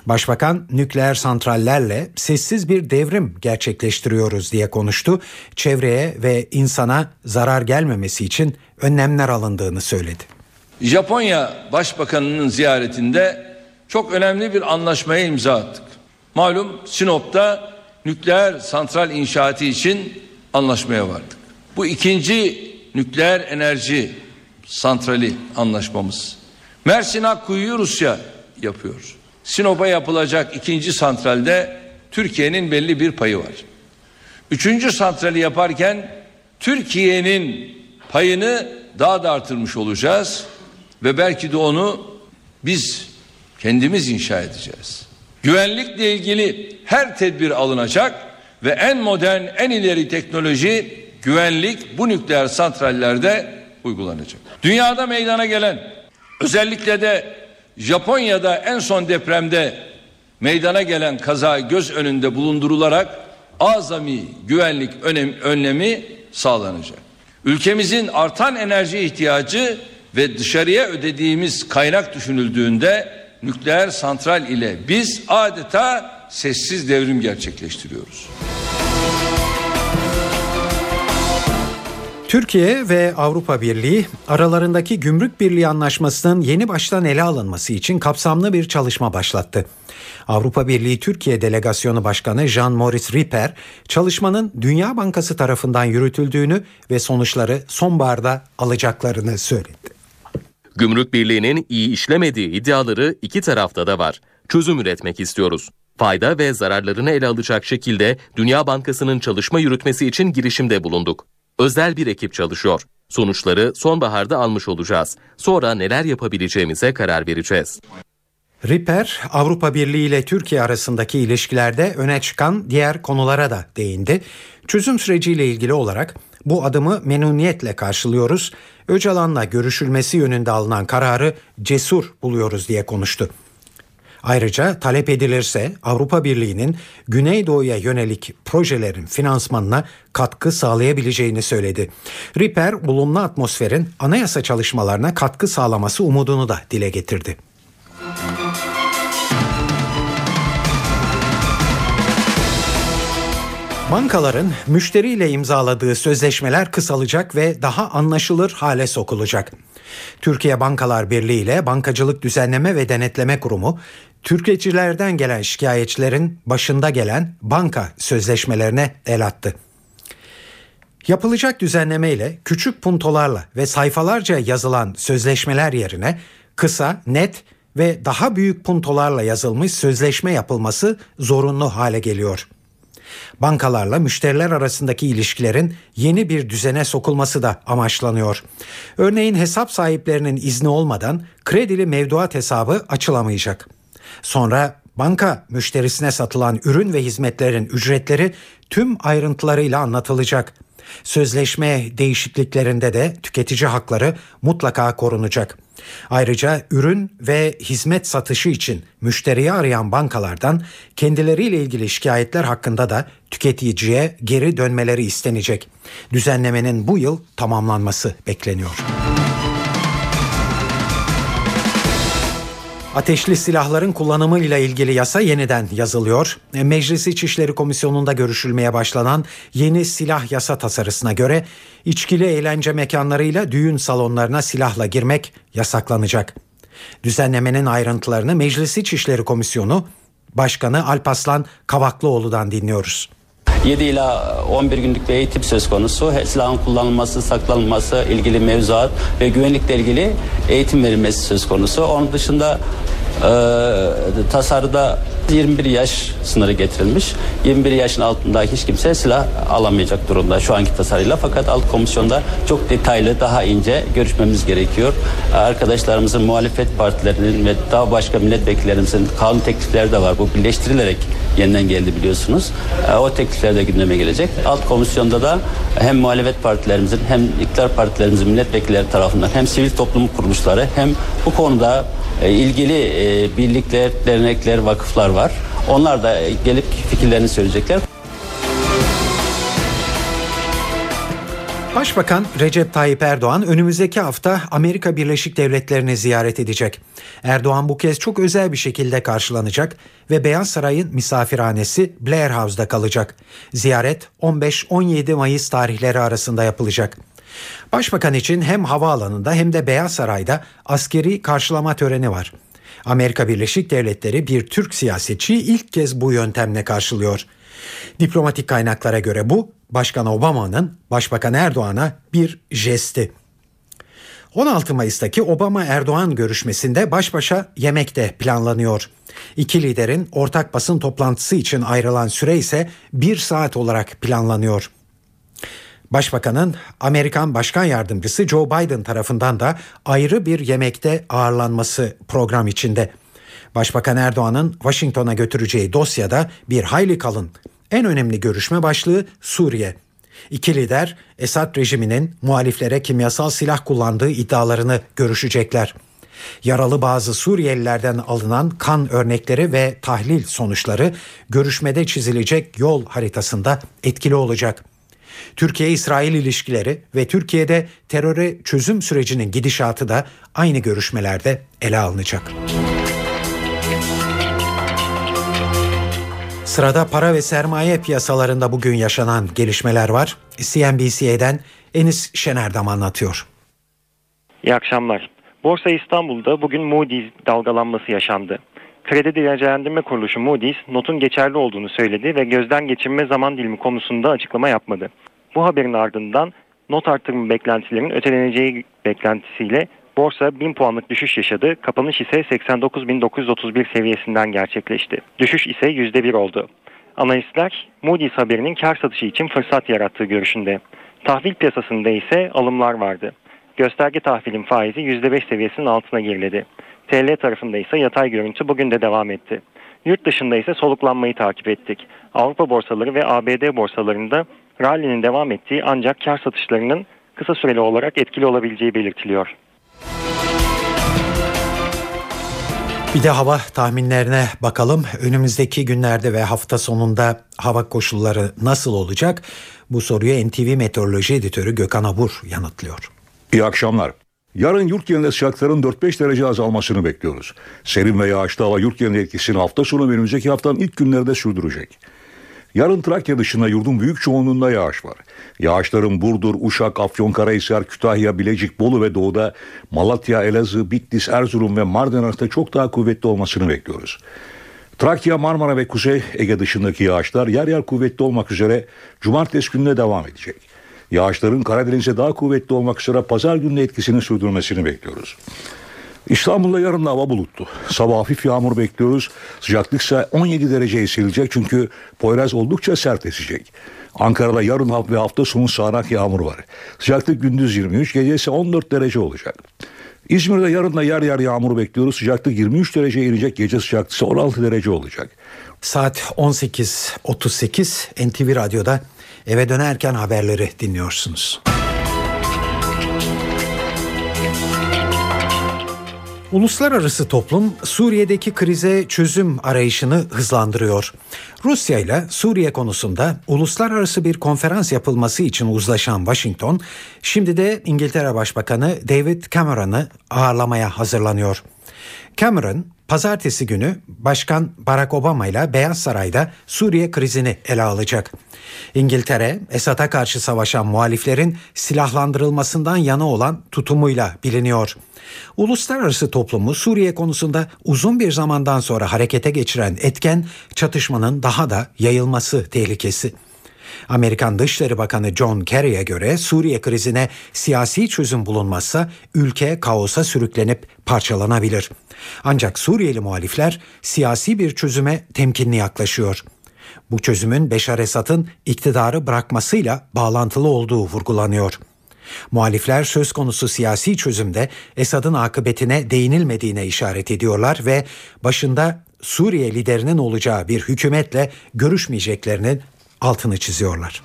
Başbakan nükleer santrallerle sessiz bir devrim gerçekleştiriyoruz diye konuştu. Çevreye ve insana zarar gelmemesi için önlemler alındığını söyledi. Japonya Başbakanının ziyaretinde çok önemli bir anlaşmaya imza attık. Malum Sinop'ta nükleer santral inşaatı için anlaşmaya vardık. Bu ikinci nükleer enerji santrali anlaşmamız. Mersin Akkuyu'yu Rusya yapıyor. Sinop'a yapılacak ikinci santralde Türkiye'nin belli bir payı var. Üçüncü santrali yaparken Türkiye'nin payını daha da artırmış olacağız ve belki de onu biz kendimiz inşa edeceğiz. Güvenlikle ilgili her tedbir alınacak ve en modern, en ileri teknoloji güvenlik bu nükleer santrallerde uygulanacak. Dünyada meydana gelen özellikle de Japonya'da en son depremde meydana gelen kaza göz önünde bulundurularak azami güvenlik önem, önlemi sağlanacak. Ülkemizin artan enerji ihtiyacı ve dışarıya ödediğimiz kaynak düşünüldüğünde nükleer santral ile biz adeta sessiz devrim gerçekleştiriyoruz. Türkiye ve Avrupa Birliği aralarındaki gümrük birliği anlaşmasının yeni baştan ele alınması için kapsamlı bir çalışma başlattı. Avrupa Birliği Türkiye Delegasyonu Başkanı Jean-Maurice Ripper, çalışmanın Dünya Bankası tarafından yürütüldüğünü ve sonuçları sonbaharda alacaklarını söyledi. Gümrük Birliği'nin iyi işlemediği iddiaları iki tarafta da var. Çözüm üretmek istiyoruz. Fayda ve zararlarını ele alacak şekilde Dünya Bankası'nın çalışma yürütmesi için girişimde bulunduk. Özel bir ekip çalışıyor. Sonuçları sonbaharda almış olacağız. Sonra neler yapabileceğimize karar vereceğiz. Ripper, Avrupa Birliği ile Türkiye arasındaki ilişkilerde öne çıkan diğer konulara da değindi. Çözüm süreciyle ilgili olarak bu adımı memnuniyetle karşılıyoruz. Öcalan'la görüşülmesi yönünde alınan kararı cesur buluyoruz diye konuştu. Ayrıca talep edilirse Avrupa Birliği'nin Güneydoğu'ya yönelik projelerin finansmanına katkı sağlayabileceğini söyledi. Ripper, bulunma atmosferin anayasa çalışmalarına katkı sağlaması umudunu da dile getirdi. Bankaların müşteriyle imzaladığı sözleşmeler kısalacak ve daha anlaşılır hale sokulacak. Türkiye Bankalar Birliği ile Bankacılık Düzenleme ve Denetleme Kurumu Türkçecilerden gelen şikayetçilerin başında gelen banka sözleşmelerine el attı. Yapılacak düzenleme ile küçük puntolarla ve sayfalarca yazılan sözleşmeler yerine kısa, net ve daha büyük puntolarla yazılmış sözleşme yapılması zorunlu hale geliyor. Bankalarla müşteriler arasındaki ilişkilerin yeni bir düzene sokulması da amaçlanıyor. Örneğin hesap sahiplerinin izni olmadan kredili mevduat hesabı açılamayacak. Sonra banka müşterisine satılan ürün ve hizmetlerin ücretleri tüm ayrıntılarıyla anlatılacak. Sözleşme değişikliklerinde de tüketici hakları mutlaka korunacak. Ayrıca ürün ve hizmet satışı için müşteriyi arayan bankalardan kendileriyle ilgili şikayetler hakkında da tüketiciye geri dönmeleri istenecek. Düzenlemenin bu yıl tamamlanması bekleniyor. Ateşli silahların kullanımı ile ilgili yasa yeniden yazılıyor. E, Meclis İçişleri Komisyonu'nda görüşülmeye başlanan yeni silah yasa tasarısına göre içkili eğlence mekanlarıyla düğün salonlarına silahla girmek yasaklanacak. Düzenlemenin ayrıntılarını Meclis İçişleri Komisyonu Başkanı Alpaslan Kavaklıoğlu'dan dinliyoruz. 7 ila 11 günlük bir eğitim söz konusu. Silahın kullanılması, saklanılması ilgili mevzuat ve güvenlikle ilgili eğitim verilmesi söz konusu. Onun dışında e, tasarıda 21 yaş sınırı getirilmiş. 21 yaşın altında hiç kimse silah alamayacak durumda şu anki tasarıyla. Fakat alt komisyonda çok detaylı, daha ince görüşmemiz gerekiyor. Arkadaşlarımızın muhalefet partilerinin ve daha başka milletvekillerimizin kanun teklifleri de var. Bu birleştirilerek yeniden geldi biliyorsunuz. E, o teklifler de gündeme gelecek. Alt komisyonda da hem muhalefet partilerimizin hem iktidar partilerimizin milletvekilleri tarafından hem sivil toplum kuruluşları hem bu konuda e, ilgili e, birlikler, dernekler, vakıflar var. Onlar da gelip fikirlerini söyleyecekler. Başbakan Recep Tayyip Erdoğan önümüzdeki hafta Amerika Birleşik Devletleri'ni ziyaret edecek. Erdoğan bu kez çok özel bir şekilde karşılanacak ve Beyaz Saray'ın misafirhanesi Blair House'da kalacak. Ziyaret 15-17 Mayıs tarihleri arasında yapılacak. Başbakan için hem havaalanında hem de Beyaz Saray'da askeri karşılama töreni var. Amerika Birleşik Devletleri bir Türk siyasetçiyi ilk kez bu yöntemle karşılıyor. Diplomatik kaynaklara göre bu Başkan Obama'nın Başbakan Erdoğan'a bir jesti. 16 Mayıs'taki Obama-Erdoğan görüşmesinde baş başa yemek de planlanıyor. İki liderin ortak basın toplantısı için ayrılan süre ise bir saat olarak planlanıyor. Başbakanın Amerikan Başkan Yardımcısı Joe Biden tarafından da ayrı bir yemekte ağırlanması program içinde. Başbakan Erdoğan'ın Washington'a götüreceği dosyada bir hayli kalın. En önemli görüşme başlığı Suriye. İki lider Esad rejiminin muhaliflere kimyasal silah kullandığı iddialarını görüşecekler. Yaralı bazı Suriyelilerden alınan kan örnekleri ve tahlil sonuçları görüşmede çizilecek yol haritasında etkili olacak. Türkiye-İsrail ilişkileri ve Türkiye'de teröre çözüm sürecinin gidişatı da aynı görüşmelerde ele alınacak. Sırada para ve sermaye piyasalarında bugün yaşanan gelişmeler var. CNBC'den Enis Şenerdam anlatıyor. İyi akşamlar. Borsa İstanbul'da bugün Moody's dalgalanması yaşandı. Kredi derecelendirme kuruluşu Moody's notun geçerli olduğunu söyledi ve gözden geçirme zaman dilimi konusunda açıklama yapmadı. Bu haberin ardından not artırma beklentilerinin öteleneceği beklentisiyle borsa 1000 puanlık düşüş yaşadı. Kapanış ise 89.931 seviyesinden gerçekleşti. Düşüş ise %1 oldu. Analistler Moody's haberinin kar satışı için fırsat yarattığı görüşünde. Tahvil piyasasında ise alımlar vardı. Gösterge tahvilin faizi %5 seviyesinin altına geriledi. TL tarafında ise yatay görüntü bugün de devam etti. Yurt dışında ise soluklanmayı takip ettik. Avrupa borsaları ve ABD borsalarında rally'nin devam ettiği ancak kar satışlarının kısa süreli olarak etkili olabileceği belirtiliyor. Bir de hava tahminlerine bakalım. Önümüzdeki günlerde ve hafta sonunda hava koşulları nasıl olacak? Bu soruyu NTV Meteoroloji Editörü Gökhan Abur yanıtlıyor. İyi akşamlar. Yarın yurt genelinde sıcakların 4-5 derece azalmasını bekliyoruz. Serin ve yağışlı hava yurt genelinde etkisini hafta sonu ve önümüzdeki haftanın ilk günlerde sürdürecek. Yarın Trakya dışında yurdun büyük çoğunluğunda yağış var. Yağışların Burdur, Uşak, Afyonkarahisar, Kütahya, Bilecik, Bolu ve doğuda Malatya, Elazığ, Bitlis, Erzurum ve Mardin arasında çok daha kuvvetli olmasını bekliyoruz. Trakya, Marmara ve Kuzey Ege dışındaki yağışlar yer yer kuvvetli olmak üzere cumartesi gününe devam edecek. Yağışların Karadeniz'e daha kuvvetli olmak üzere pazar günü etkisini sürdürmesini bekliyoruz. İstanbul'da yarın hava bulutlu. Sabah hafif yağmur bekliyoruz. Sıcaklık ise 17 dereceye silecek çünkü Poyraz oldukça sert esecek. Ankara'da yarın ve hafta sonu sağanak yağmur var. Sıcaklık gündüz 23, gece ise 14 derece olacak. İzmir'de yarın da yer yer yağmur bekliyoruz. Sıcaklık 23 dereceye inecek, gece sıcaklığı ise 16 derece olacak. Saat 18.38 NTV Radyo'da eve dönerken haberleri dinliyorsunuz. Uluslararası toplum Suriye'deki krize çözüm arayışını hızlandırıyor. Rusya ile Suriye konusunda uluslararası bir konferans yapılması için uzlaşan Washington, şimdi de İngiltere Başbakanı David Cameron'ı ağırlamaya hazırlanıyor. Cameron, pazartesi günü Başkan Barack Obama ile Beyaz Saray'da Suriye krizini ele alacak. İngiltere, Esad'a karşı savaşan muhaliflerin silahlandırılmasından yana olan tutumuyla biliniyor. Uluslararası toplumu Suriye konusunda uzun bir zamandan sonra harekete geçiren etken çatışmanın daha da yayılması tehlikesi. Amerikan Dışişleri Bakanı John Kerry'e göre Suriye krizine siyasi çözüm bulunmazsa ülke kaosa sürüklenip parçalanabilir. Ancak Suriyeli muhalifler siyasi bir çözüme temkinli yaklaşıyor. Bu çözümün Beşar Esad'ın iktidarı bırakmasıyla bağlantılı olduğu vurgulanıyor. Muhalifler söz konusu siyasi çözümde Esad'ın akıbetine değinilmediğine işaret ediyorlar ve başında Suriye liderinin olacağı bir hükümetle görüşmeyeceklerinin altını çiziyorlar.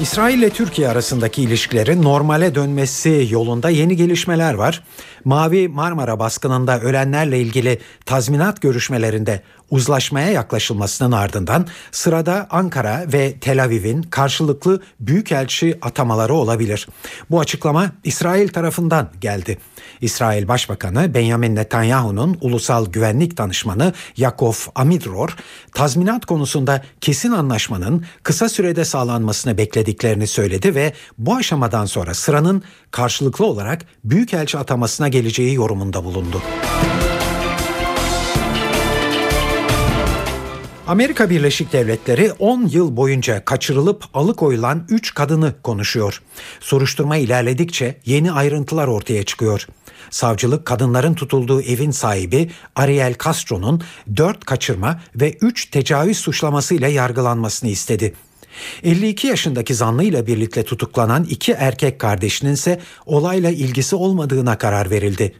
İsrail ile Türkiye arasındaki ilişkilerin normale dönmesi yolunda yeni gelişmeler var. Mavi Marmara baskınında ölenlerle ilgili tazminat görüşmelerinde uzlaşmaya yaklaşılmasının ardından sırada Ankara ve Tel Aviv'in karşılıklı büyükelçi atamaları olabilir. Bu açıklama İsrail tarafından geldi. İsrail Başbakanı Benjamin Netanyahu'nun ulusal güvenlik danışmanı Yakov Amidror, tazminat konusunda kesin anlaşmanın kısa sürede sağlanmasını beklediklerini söyledi ve bu aşamadan sonra sıranın karşılıklı olarak büyükelçi atamasına geleceği yorumunda bulundu. Amerika Birleşik Devletleri 10 yıl boyunca kaçırılıp alıkoyulan 3 kadını konuşuyor. Soruşturma ilerledikçe yeni ayrıntılar ortaya çıkıyor. Savcılık kadınların tutulduğu evin sahibi Ariel Castro'nun 4 kaçırma ve 3 tecavüz suçlamasıyla yargılanmasını istedi. 52 yaşındaki zanlıyla birlikte tutuklanan iki erkek kardeşinin ise olayla ilgisi olmadığına karar verildi.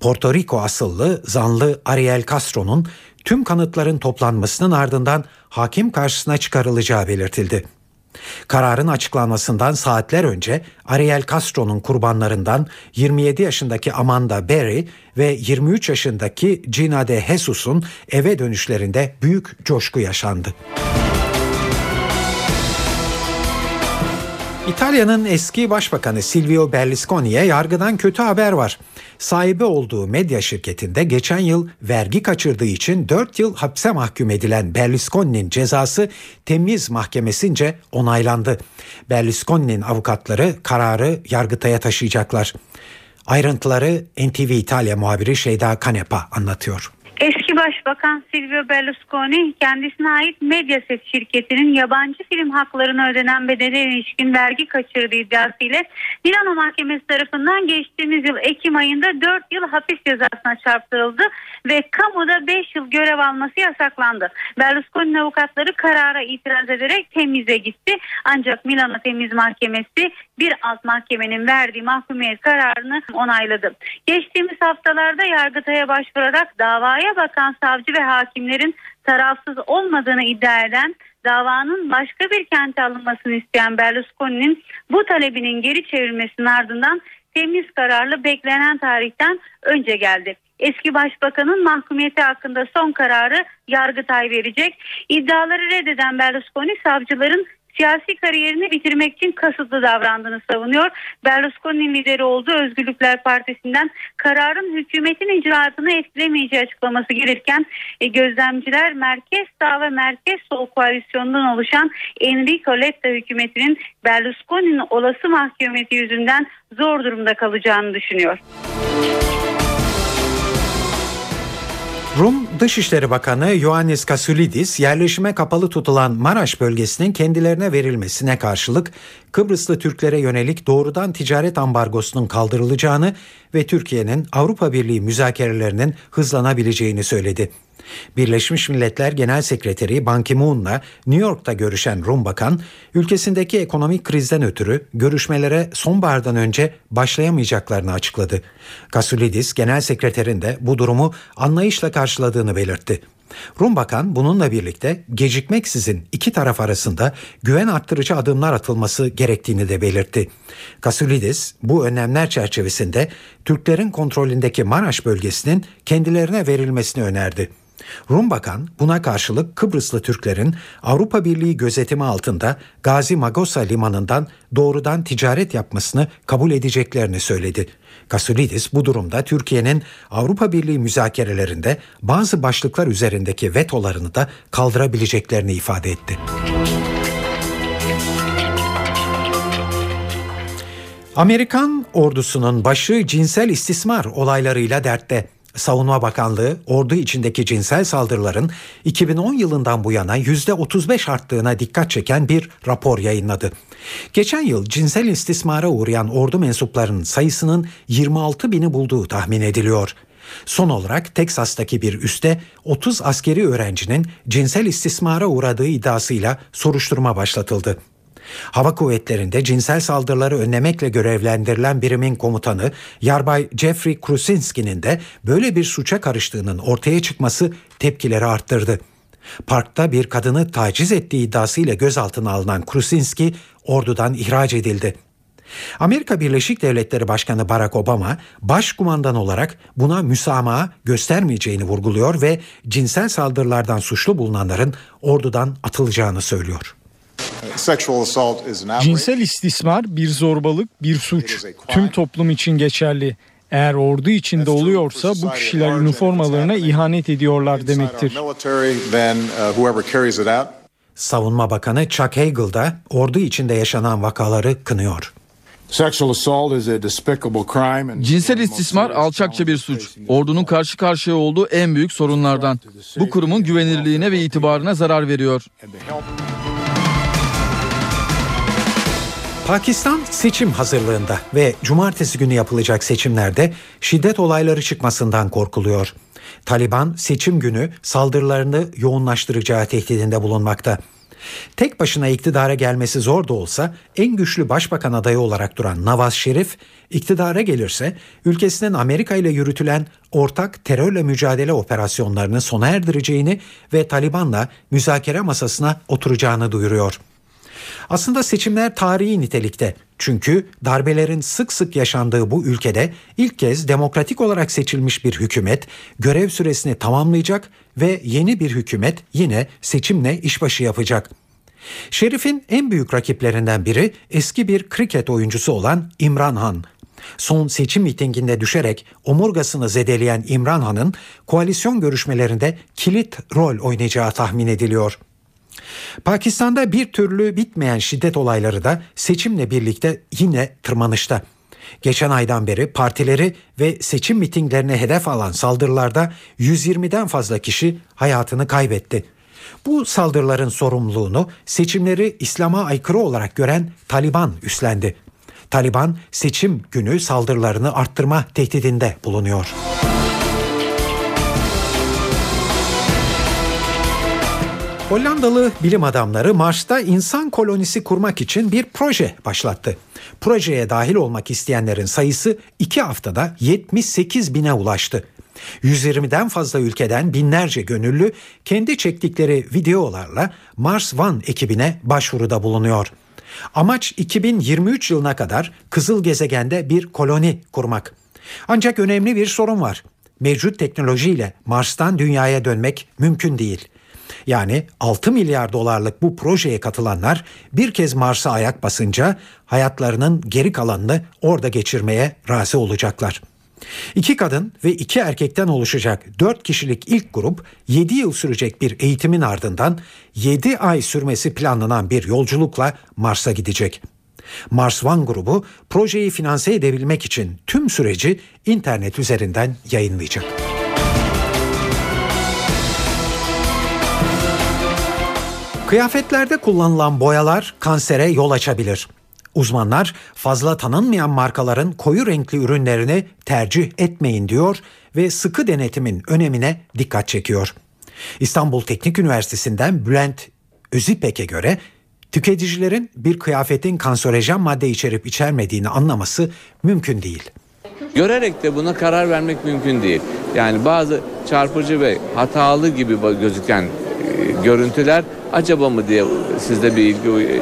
Porto Rico asıllı zanlı Ariel Castro'nun tüm kanıtların toplanmasının ardından hakim karşısına çıkarılacağı belirtildi. Kararın açıklanmasından saatler önce Ariel Castro'nun kurbanlarından 27 yaşındaki Amanda Berry ve 23 yaşındaki Gina de Jesus'un eve dönüşlerinde büyük coşku yaşandı. İtalya'nın eski başbakanı Silvio Berlusconi'ye yargıdan kötü haber var. Sahibi olduğu medya şirketinde geçen yıl vergi kaçırdığı için 4 yıl hapse mahkum edilen Berlusconi'nin cezası temiz mahkemesince onaylandı. Berlusconi'nin avukatları kararı Yargıtay'a taşıyacaklar. Ayrıntıları NTV İtalya muhabiri Şeyda Kanepa anlatıyor. Eski Başbakan Silvio Berlusconi kendisine ait Mediaset şirketinin yabancı film haklarına ödenen bedele ilişkin vergi kaçırdığı iddiasıyla Milano Mahkemesi tarafından geçtiğimiz yıl Ekim ayında 4 yıl hapis cezasına çarptırıldı ve kamuda 5 yıl görev alması yasaklandı. Berlusconi'nin avukatları karara itiraz ederek temize gitti. Ancak Milano Temiz Mahkemesi bir alt mahkemenin verdiği mahkumiyet kararını onayladı. Geçtiğimiz haftalarda Yargıtay'a başvurarak davaya bakan savcı ve hakimlerin tarafsız olmadığını iddia eden davanın başka bir kente alınmasını isteyen Berlusconi'nin bu talebinin geri çevrilmesinin ardından temiz kararlı beklenen tarihten önce geldi. Eski başbakanın mahkumiyeti hakkında son kararı Yargıtay verecek. İddiaları reddeden Berlusconi savcıların siyasi kariyerini bitirmek için kasıtlı davrandığını savunuyor. Berlusconi'nin lideri olduğu Özgürlükler Partisi'nden kararın hükümetin icraatını etkilemeyeceği açıklaması gelirken e, gözlemciler Merkez Sağ ve Merkez Sol koalisyonundan oluşan Enrico Letta hükümetinin Berlusconi'nin olası mahkumiyeti yüzünden zor durumda kalacağını düşünüyor. Rum Dışişleri Bakanı Ioannis Kasulidis yerleşime kapalı tutulan Maraş bölgesinin kendilerine verilmesine karşılık Kıbrıslı Türklere yönelik doğrudan ticaret ambargosunun kaldırılacağını ve Türkiye'nin Avrupa Birliği müzakerelerinin hızlanabileceğini söyledi. Birleşmiş Milletler Genel Sekreteri Ban Ki-moon'la New York'ta görüşen Rum Bakan, ülkesindeki ekonomik krizden ötürü görüşmelere sonbahardan önce başlayamayacaklarını açıkladı. Kasulidis, Genel Sekreterin de bu durumu anlayışla karşıladığını belirtti. Rum Bakan bununla birlikte gecikmeksizin iki taraf arasında güven arttırıcı adımlar atılması gerektiğini de belirtti. Kasulidis bu önlemler çerçevesinde Türklerin kontrolündeki Maraş bölgesinin kendilerine verilmesini önerdi. Rum Bakan buna karşılık Kıbrıslı Türklerin Avrupa Birliği gözetimi altında Gazi Magosa limanından doğrudan ticaret yapmasını kabul edeceklerini söyledi. Kasulidis bu durumda Türkiye'nin Avrupa Birliği müzakerelerinde bazı başlıklar üzerindeki vetolarını da kaldırabileceklerini ifade etti. Amerikan ordusunun başı cinsel istismar olaylarıyla dertte. Savunma Bakanlığı ordu içindeki cinsel saldırıların 2010 yılından bu yana %35 arttığına dikkat çeken bir rapor yayınladı. Geçen yıl cinsel istismara uğrayan ordu mensuplarının sayısının 26 bini bulduğu tahmin ediliyor. Son olarak Teksas'taki bir üste 30 askeri öğrencinin cinsel istismara uğradığı iddiasıyla soruşturma başlatıldı. Hava kuvvetlerinde cinsel saldırıları önlemekle görevlendirilen birimin komutanı Yarbay Jeffrey Krusinski'nin de böyle bir suça karıştığının ortaya çıkması tepkileri arttırdı. Parkta bir kadını taciz ettiği iddiasıyla gözaltına alınan Krusinski ordudan ihraç edildi. Amerika Birleşik Devletleri Başkanı Barack Obama başkumandan olarak buna müsamaha göstermeyeceğini vurguluyor ve cinsel saldırılardan suçlu bulunanların ordudan atılacağını söylüyor. Cinsel istismar bir zorbalık, bir suç. Tüm toplum için geçerli. Eğer ordu içinde oluyorsa bu kişiler üniformalarına ihanet ediyorlar demektir. Savunma Bakanı Chuck Hagel da ordu içinde yaşanan vakaları kınıyor. Cinsel istismar alçakça bir suç. Ordunun karşı karşıya olduğu en büyük sorunlardan. Bu kurumun güvenirliğine ve itibarına zarar veriyor. Pakistan seçim hazırlığında ve cumartesi günü yapılacak seçimlerde şiddet olayları çıkmasından korkuluyor. Taliban seçim günü saldırılarını yoğunlaştıracağı tehdidinde bulunmakta. Tek başına iktidara gelmesi zor da olsa en güçlü başbakan adayı olarak duran Nawaz Şerif iktidara gelirse ülkesinin Amerika ile yürütülen ortak terörle mücadele operasyonlarını sona erdireceğini ve Taliban'la müzakere masasına oturacağını duyuruyor. Aslında seçimler tarihi nitelikte. Çünkü darbelerin sık sık yaşandığı bu ülkede ilk kez demokratik olarak seçilmiş bir hükümet görev süresini tamamlayacak ve yeni bir hükümet yine seçimle işbaşı yapacak. Şerif'in en büyük rakiplerinden biri eski bir kriket oyuncusu olan İmran Han. Son seçim mitinginde düşerek omurgasını zedeleyen İmran Han'ın koalisyon görüşmelerinde kilit rol oynayacağı tahmin ediliyor. Pakistan'da bir türlü bitmeyen şiddet olayları da seçimle birlikte yine tırmanışta. Geçen aydan beri partileri ve seçim mitinglerine hedef alan saldırılarda 120'den fazla kişi hayatını kaybetti. Bu saldırıların sorumluluğunu seçimleri İslam'a aykırı olarak gören Taliban üstlendi. Taliban seçim günü saldırılarını arttırma tehdidinde bulunuyor. Hollandalı bilim adamları Mars'ta insan kolonisi kurmak için bir proje başlattı. Projeye dahil olmak isteyenlerin sayısı 2 haftada 78 bine ulaştı. 120'den fazla ülkeden binlerce gönüllü kendi çektikleri videolarla Mars One ekibine başvuruda bulunuyor. Amaç 2023 yılına kadar kızıl gezegende bir koloni kurmak. Ancak önemli bir sorun var. Mevcut teknolojiyle Mars'tan dünyaya dönmek mümkün değil. Yani 6 milyar dolarlık bu projeye katılanlar bir kez Mars'a ayak basınca hayatlarının geri kalanını orada geçirmeye razı olacaklar. İki kadın ve iki erkekten oluşacak dört kişilik ilk grup 7 yıl sürecek bir eğitimin ardından 7 ay sürmesi planlanan bir yolculukla Mars'a gidecek. Mars One grubu projeyi finanse edebilmek için tüm süreci internet üzerinden yayınlayacak. Kıyafetlerde kullanılan boyalar kansere yol açabilir. Uzmanlar fazla tanınmayan markaların koyu renkli ürünlerini tercih etmeyin diyor ve sıkı denetimin önemine dikkat çekiyor. İstanbul Teknik Üniversitesi'nden Bülent Özipek'e göre tüketicilerin bir kıyafetin kanserojen madde içerip içermediğini anlaması mümkün değil. Görerek de buna karar vermek mümkün değil. Yani bazı çarpıcı ve hatalı gibi gözüken görüntüler acaba mı diye sizde bir ilgi e,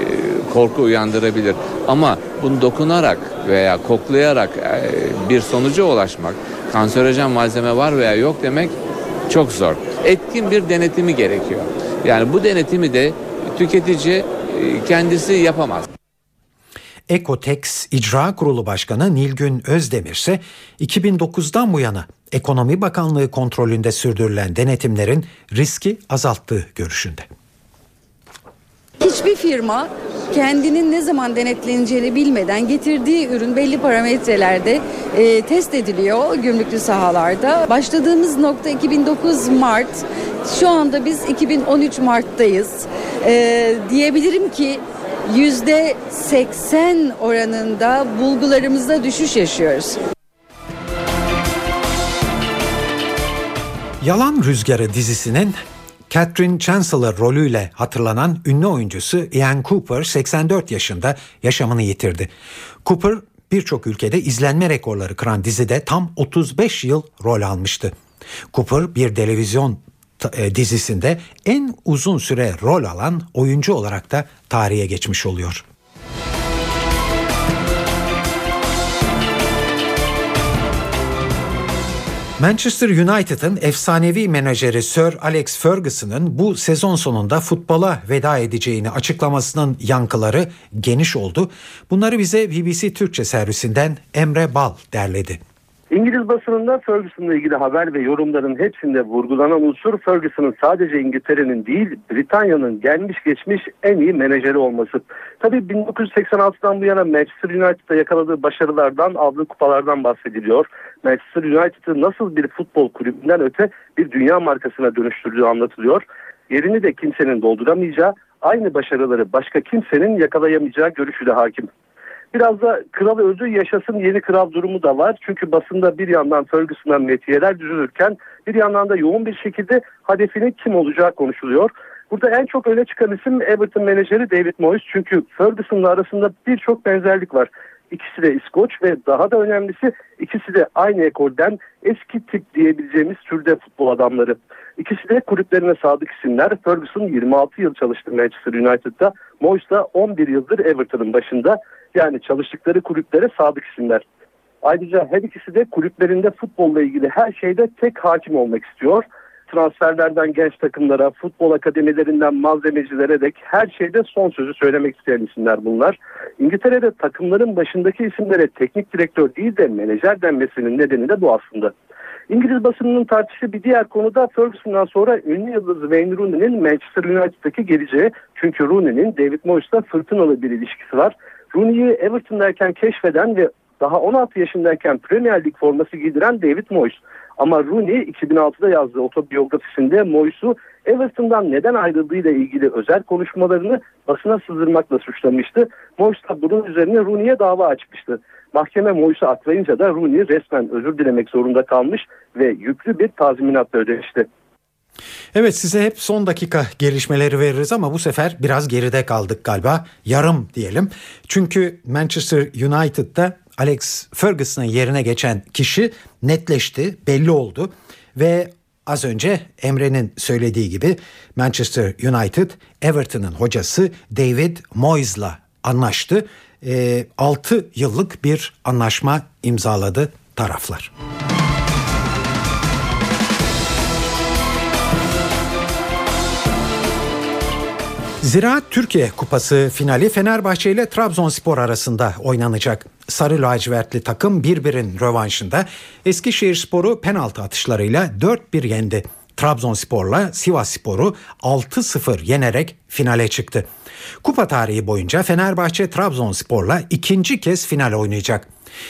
korku uyandırabilir. Ama bunu dokunarak veya koklayarak e, bir sonuca ulaşmak, kanserojen malzeme var veya yok demek çok zor. Etkin bir denetimi gerekiyor. Yani bu denetimi de tüketici kendisi yapamaz. Ekotex İcra Kurulu Başkanı Nilgün Özdemir ise 2009'dan bu yana Ekonomi Bakanlığı kontrolünde sürdürülen denetimlerin riski azalttığı görüşünde. Hiçbir firma kendinin ne zaman denetleneceğini bilmeden getirdiği ürün belli parametrelerde e, test ediliyor gümrüklü sahalarda. Başladığımız nokta 2009 Mart. Şu anda biz 2013 Mart'tayız. E, diyebilirim ki yüzde 80 oranında bulgularımızda düşüş yaşıyoruz. Yalan Rüzgarı dizisinin Catherine Chancellor rolüyle hatırlanan ünlü oyuncusu Ian Cooper 84 yaşında yaşamını yitirdi. Cooper birçok ülkede izlenme rekorları kıran dizide tam 35 yıl rol almıştı. Cooper bir televizyon e, dizisinde en uzun süre rol alan oyuncu olarak da tarihe geçmiş oluyor. Manchester United'ın efsanevi menajeri Sir Alex Ferguson'ın bu sezon sonunda futbola veda edeceğini açıklamasının yankıları geniş oldu. Bunları bize BBC Türkçe servisinden Emre Bal derledi. İngiliz basınında Ferguson'la ilgili haber ve yorumların hepsinde vurgulanan unsur Ferguson'ın sadece İngiltere'nin değil Britanya'nın gelmiş geçmiş en iyi menajeri olması. Tabii 1986'dan bu yana Manchester United'da yakaladığı başarılardan, aldığı kupalardan bahsediliyor. Manchester United'ı nasıl bir futbol kulübünden öte bir dünya markasına dönüştürdüğü anlatılıyor. Yerini de kimsenin dolduramayacağı, aynı başarıları başka kimsenin yakalayamayacağı görüşü de hakim. Biraz da kral öldü yaşasın yeni kral durumu da var. Çünkü basında bir yandan Ferguson'a metiyeler düzülürken bir yandan da yoğun bir şekilde hedefinin kim olacağı konuşuluyor. Burada en çok öne çıkan isim Everton menajeri David Moyes. Çünkü Ferguson'la arasında birçok benzerlik var. İkisi de İskoç ve daha da önemlisi ikisi de aynı ekolden eski tip diyebileceğimiz türde futbol adamları. İkisi de kulüplerine sadık isimler. Ferguson 26 yıl çalıştı Manchester United'da. Moyes da 11 yıldır Everton'ın başında. Yani çalıştıkları kulüplere sadık isimler. Ayrıca her ikisi de kulüplerinde futbolla ilgili her şeyde tek hakim olmak istiyor. Transferlerden genç takımlara, futbol akademilerinden malzemecilere dek her şeyde son sözü söylemek isteyen isimler bunlar. İngiltere'de takımların başındaki isimlere teknik direktör değil de menajer denmesinin nedeni de bu aslında. İngiliz basınının tartıştığı bir diğer konu da Ferguson'dan sonra ünlü yıldız Wayne Rooney'nin Manchester United'daki geleceği. Çünkü Rooney'nin David Moyes'la fırtınalı bir ilişkisi var. Rooney'i Everton'dayken keşfeden ve daha 16 yaşındayken Premier Lig forması giydiren David Moyes. Ama Rooney 2006'da yazdığı otobiyografisinde Moyes'u Everton'dan neden ayrıldığıyla ilgili özel konuşmalarını basına sızdırmakla suçlamıştı. Moyes da bunun üzerine Rooney'e dava açmıştı. Mahkeme Moyes'u aklayınca da Rooney resmen özür dilemek zorunda kalmış ve yüklü bir tazminatla ödemişti. Evet size hep son dakika gelişmeleri veririz ama bu sefer biraz geride kaldık galiba. Yarım diyelim. Çünkü Manchester United'da Alex Ferguson'ın yerine geçen kişi netleşti, belli oldu ve az önce Emre'nin söylediği gibi Manchester United Everton'ın hocası David Moyes'la anlaştı. E, 6 yıllık bir anlaşma imzaladı taraflar. Ziraat Türkiye Kupası finali Fenerbahçe ile Trabzonspor arasında oynanacak. Sarı lacivertli takım birbirin rövanşında Eskişehir Sporu penaltı atışlarıyla 4-1 yendi. Trabzonspor'la Sivas Spor'u 6-0 yenerek finale çıktı. Kupa tarihi boyunca Fenerbahçe Trabzonspor'la ikinci kez final oynayacak.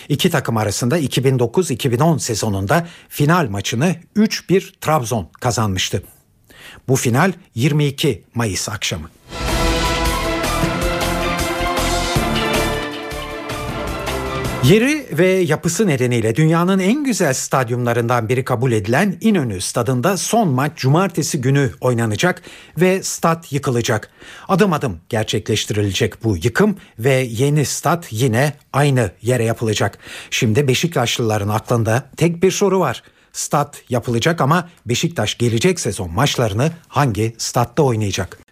İki takım arasında 2009-2010 sezonunda final maçını 3-1 Trabzon kazanmıştı. Bu final 22 Mayıs akşamı. Yeri ve yapısı nedeniyle dünyanın en güzel stadyumlarından biri kabul edilen İnönü stadında son maç cumartesi günü oynanacak ve stat yıkılacak. Adım adım gerçekleştirilecek bu yıkım ve yeni stat yine aynı yere yapılacak. Şimdi Beşiktaşlıların aklında tek bir soru var. Stat yapılacak ama Beşiktaş gelecek sezon maçlarını hangi statta oynayacak?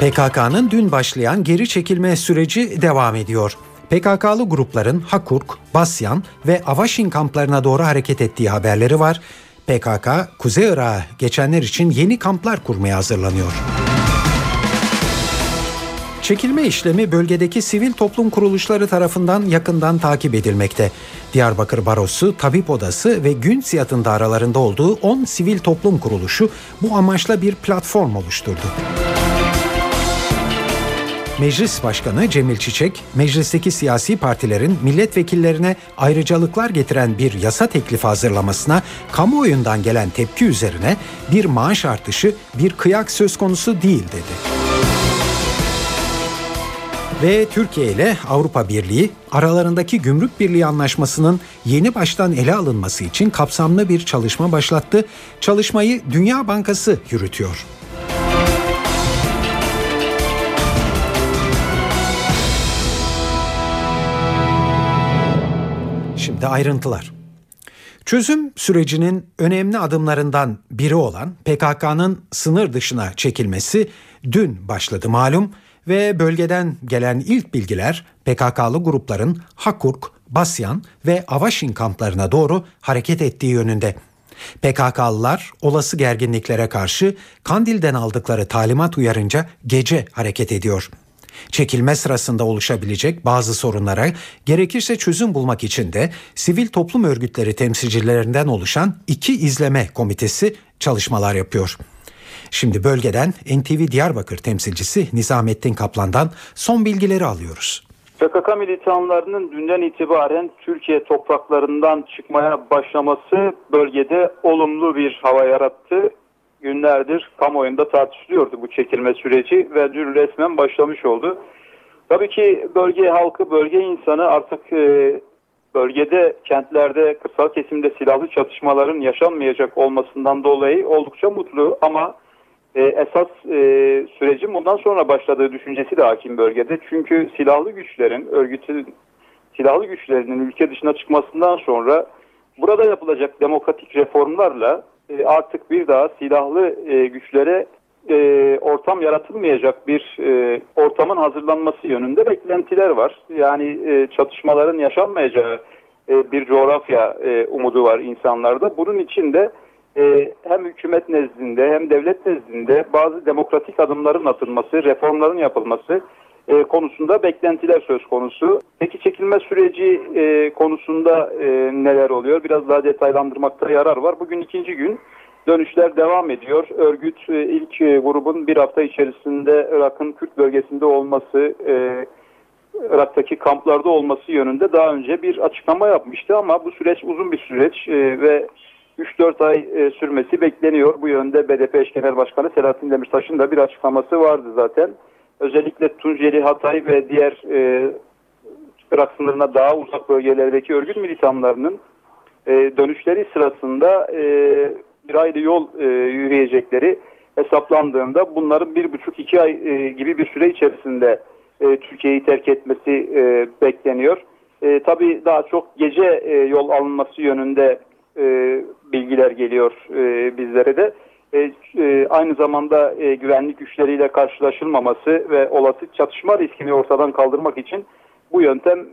PKK'nın dün başlayan geri çekilme süreci devam ediyor. PKK'lı grupların Hakurk, Basyan ve Avaşin kamplarına doğru hareket ettiği haberleri var. PKK, Kuzey Irak'a geçenler için yeni kamplar kurmaya hazırlanıyor. Çekilme işlemi bölgedeki sivil toplum kuruluşları tarafından yakından takip edilmekte. Diyarbakır Barosu, Tabip Odası ve Gün Siyat'ın da aralarında olduğu 10 sivil toplum kuruluşu bu amaçla bir platform oluşturdu. Meclis Başkanı Cemil Çiçek, meclisteki siyasi partilerin milletvekillerine ayrıcalıklar getiren bir yasa teklifi hazırlamasına kamuoyundan gelen tepki üzerine bir maaş artışı bir kıyak söz konusu değil dedi. Ve Türkiye ile Avrupa Birliği aralarındaki gümrük birliği anlaşmasının yeni baştan ele alınması için kapsamlı bir çalışma başlattı. Çalışmayı Dünya Bankası yürütüyor. Şimdi ayrıntılar. Çözüm sürecinin önemli adımlarından biri olan PKK'nın sınır dışına çekilmesi dün başladı malum ve bölgeden gelen ilk bilgiler PKK'lı grupların Hakurk, Basyan ve Avaşin kamplarına doğru hareket ettiği yönünde. PKK'lılar olası gerginliklere karşı Kandil'den aldıkları talimat uyarınca gece hareket ediyor. Çekilme sırasında oluşabilecek bazı sorunlara gerekirse çözüm bulmak için de sivil toplum örgütleri temsilcilerinden oluşan iki izleme komitesi çalışmalar yapıyor. Şimdi bölgeden NTV Diyarbakır temsilcisi Nizamettin Kaplan'dan son bilgileri alıyoruz. PKK militanlarının dünden itibaren Türkiye topraklarından çıkmaya başlaması bölgede olumlu bir hava yarattı. Günlerdir kamuoyunda tartışılıyordu bu çekilme süreci ve dün resmen başlamış oldu. Tabii ki bölge halkı, bölge insanı artık e, bölgede, kentlerde, kırsal kesimde silahlı çatışmaların yaşanmayacak olmasından dolayı oldukça mutlu ama e, esas e, sürecin bundan sonra başladığı düşüncesi de hakim bölgede. Çünkü silahlı güçlerin, örgütün silahlı güçlerinin ülke dışına çıkmasından sonra burada yapılacak demokratik reformlarla e, artık bir daha silahlı e, güçlere e, ortam yaratılmayacak bir ortamın hazırlanması yönünde beklentiler var. Yani çatışmaların yaşanmayacağı bir coğrafya umudu var insanlarda. Bunun için de hem hükümet nezdinde hem devlet nezdinde bazı demokratik adımların atılması, reformların yapılması e, konusunda beklentiler söz konusu. Peki çekilme süreci e, konusunda e, neler oluyor? Biraz daha detaylandırmakta yarar var. Bugün ikinci gün dönüşler devam ediyor. Örgüt e, ilk e, grubun bir hafta içerisinde Irak'ın Kürt bölgesinde olması, e, Irak'taki kamplarda olması yönünde daha önce bir açıklama yapmıştı ama bu süreç uzun bir süreç e, ve 3-4 ay e, sürmesi bekleniyor. Bu yönde BDP eş genel başkanı Selahattin Demirtaş'ın da bir açıklaması vardı zaten. Özellikle Tunceli, Hatay ve diğer e, Irak sınırına daha uzak bölgelerdeki örgüt militanlarının e, dönüşleri sırasında e, bir ayda yol e, yürüyecekleri hesaplandığında bunların bir buçuk iki ay e, gibi bir süre içerisinde e, Türkiye'yi terk etmesi e, bekleniyor. E, tabii daha çok gece e, yol alınması yönünde e, bilgiler geliyor e, bizlere de. E, e, aynı zamanda e, güvenlik güçleriyle karşılaşılmaması ve olası çatışma riskini ortadan kaldırmak için bu yöntem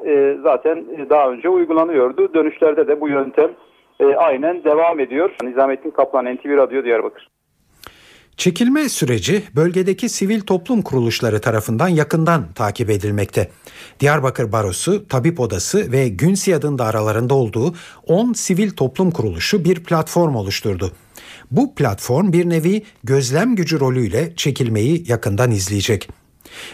zaten daha önce uygulanıyordu. Dönüşlerde de bu yöntem aynen devam ediyor. Nizamettin Kaplan, NTV Radyo Diyarbakır. Çekilme süreci bölgedeki sivil toplum kuruluşları tarafından yakından takip edilmekte. Diyarbakır Barosu, Tabip Odası ve Günsiyad'ın da aralarında olduğu 10 sivil toplum kuruluşu bir platform oluşturdu. Bu platform bir nevi gözlem gücü rolüyle çekilmeyi yakından izleyecek.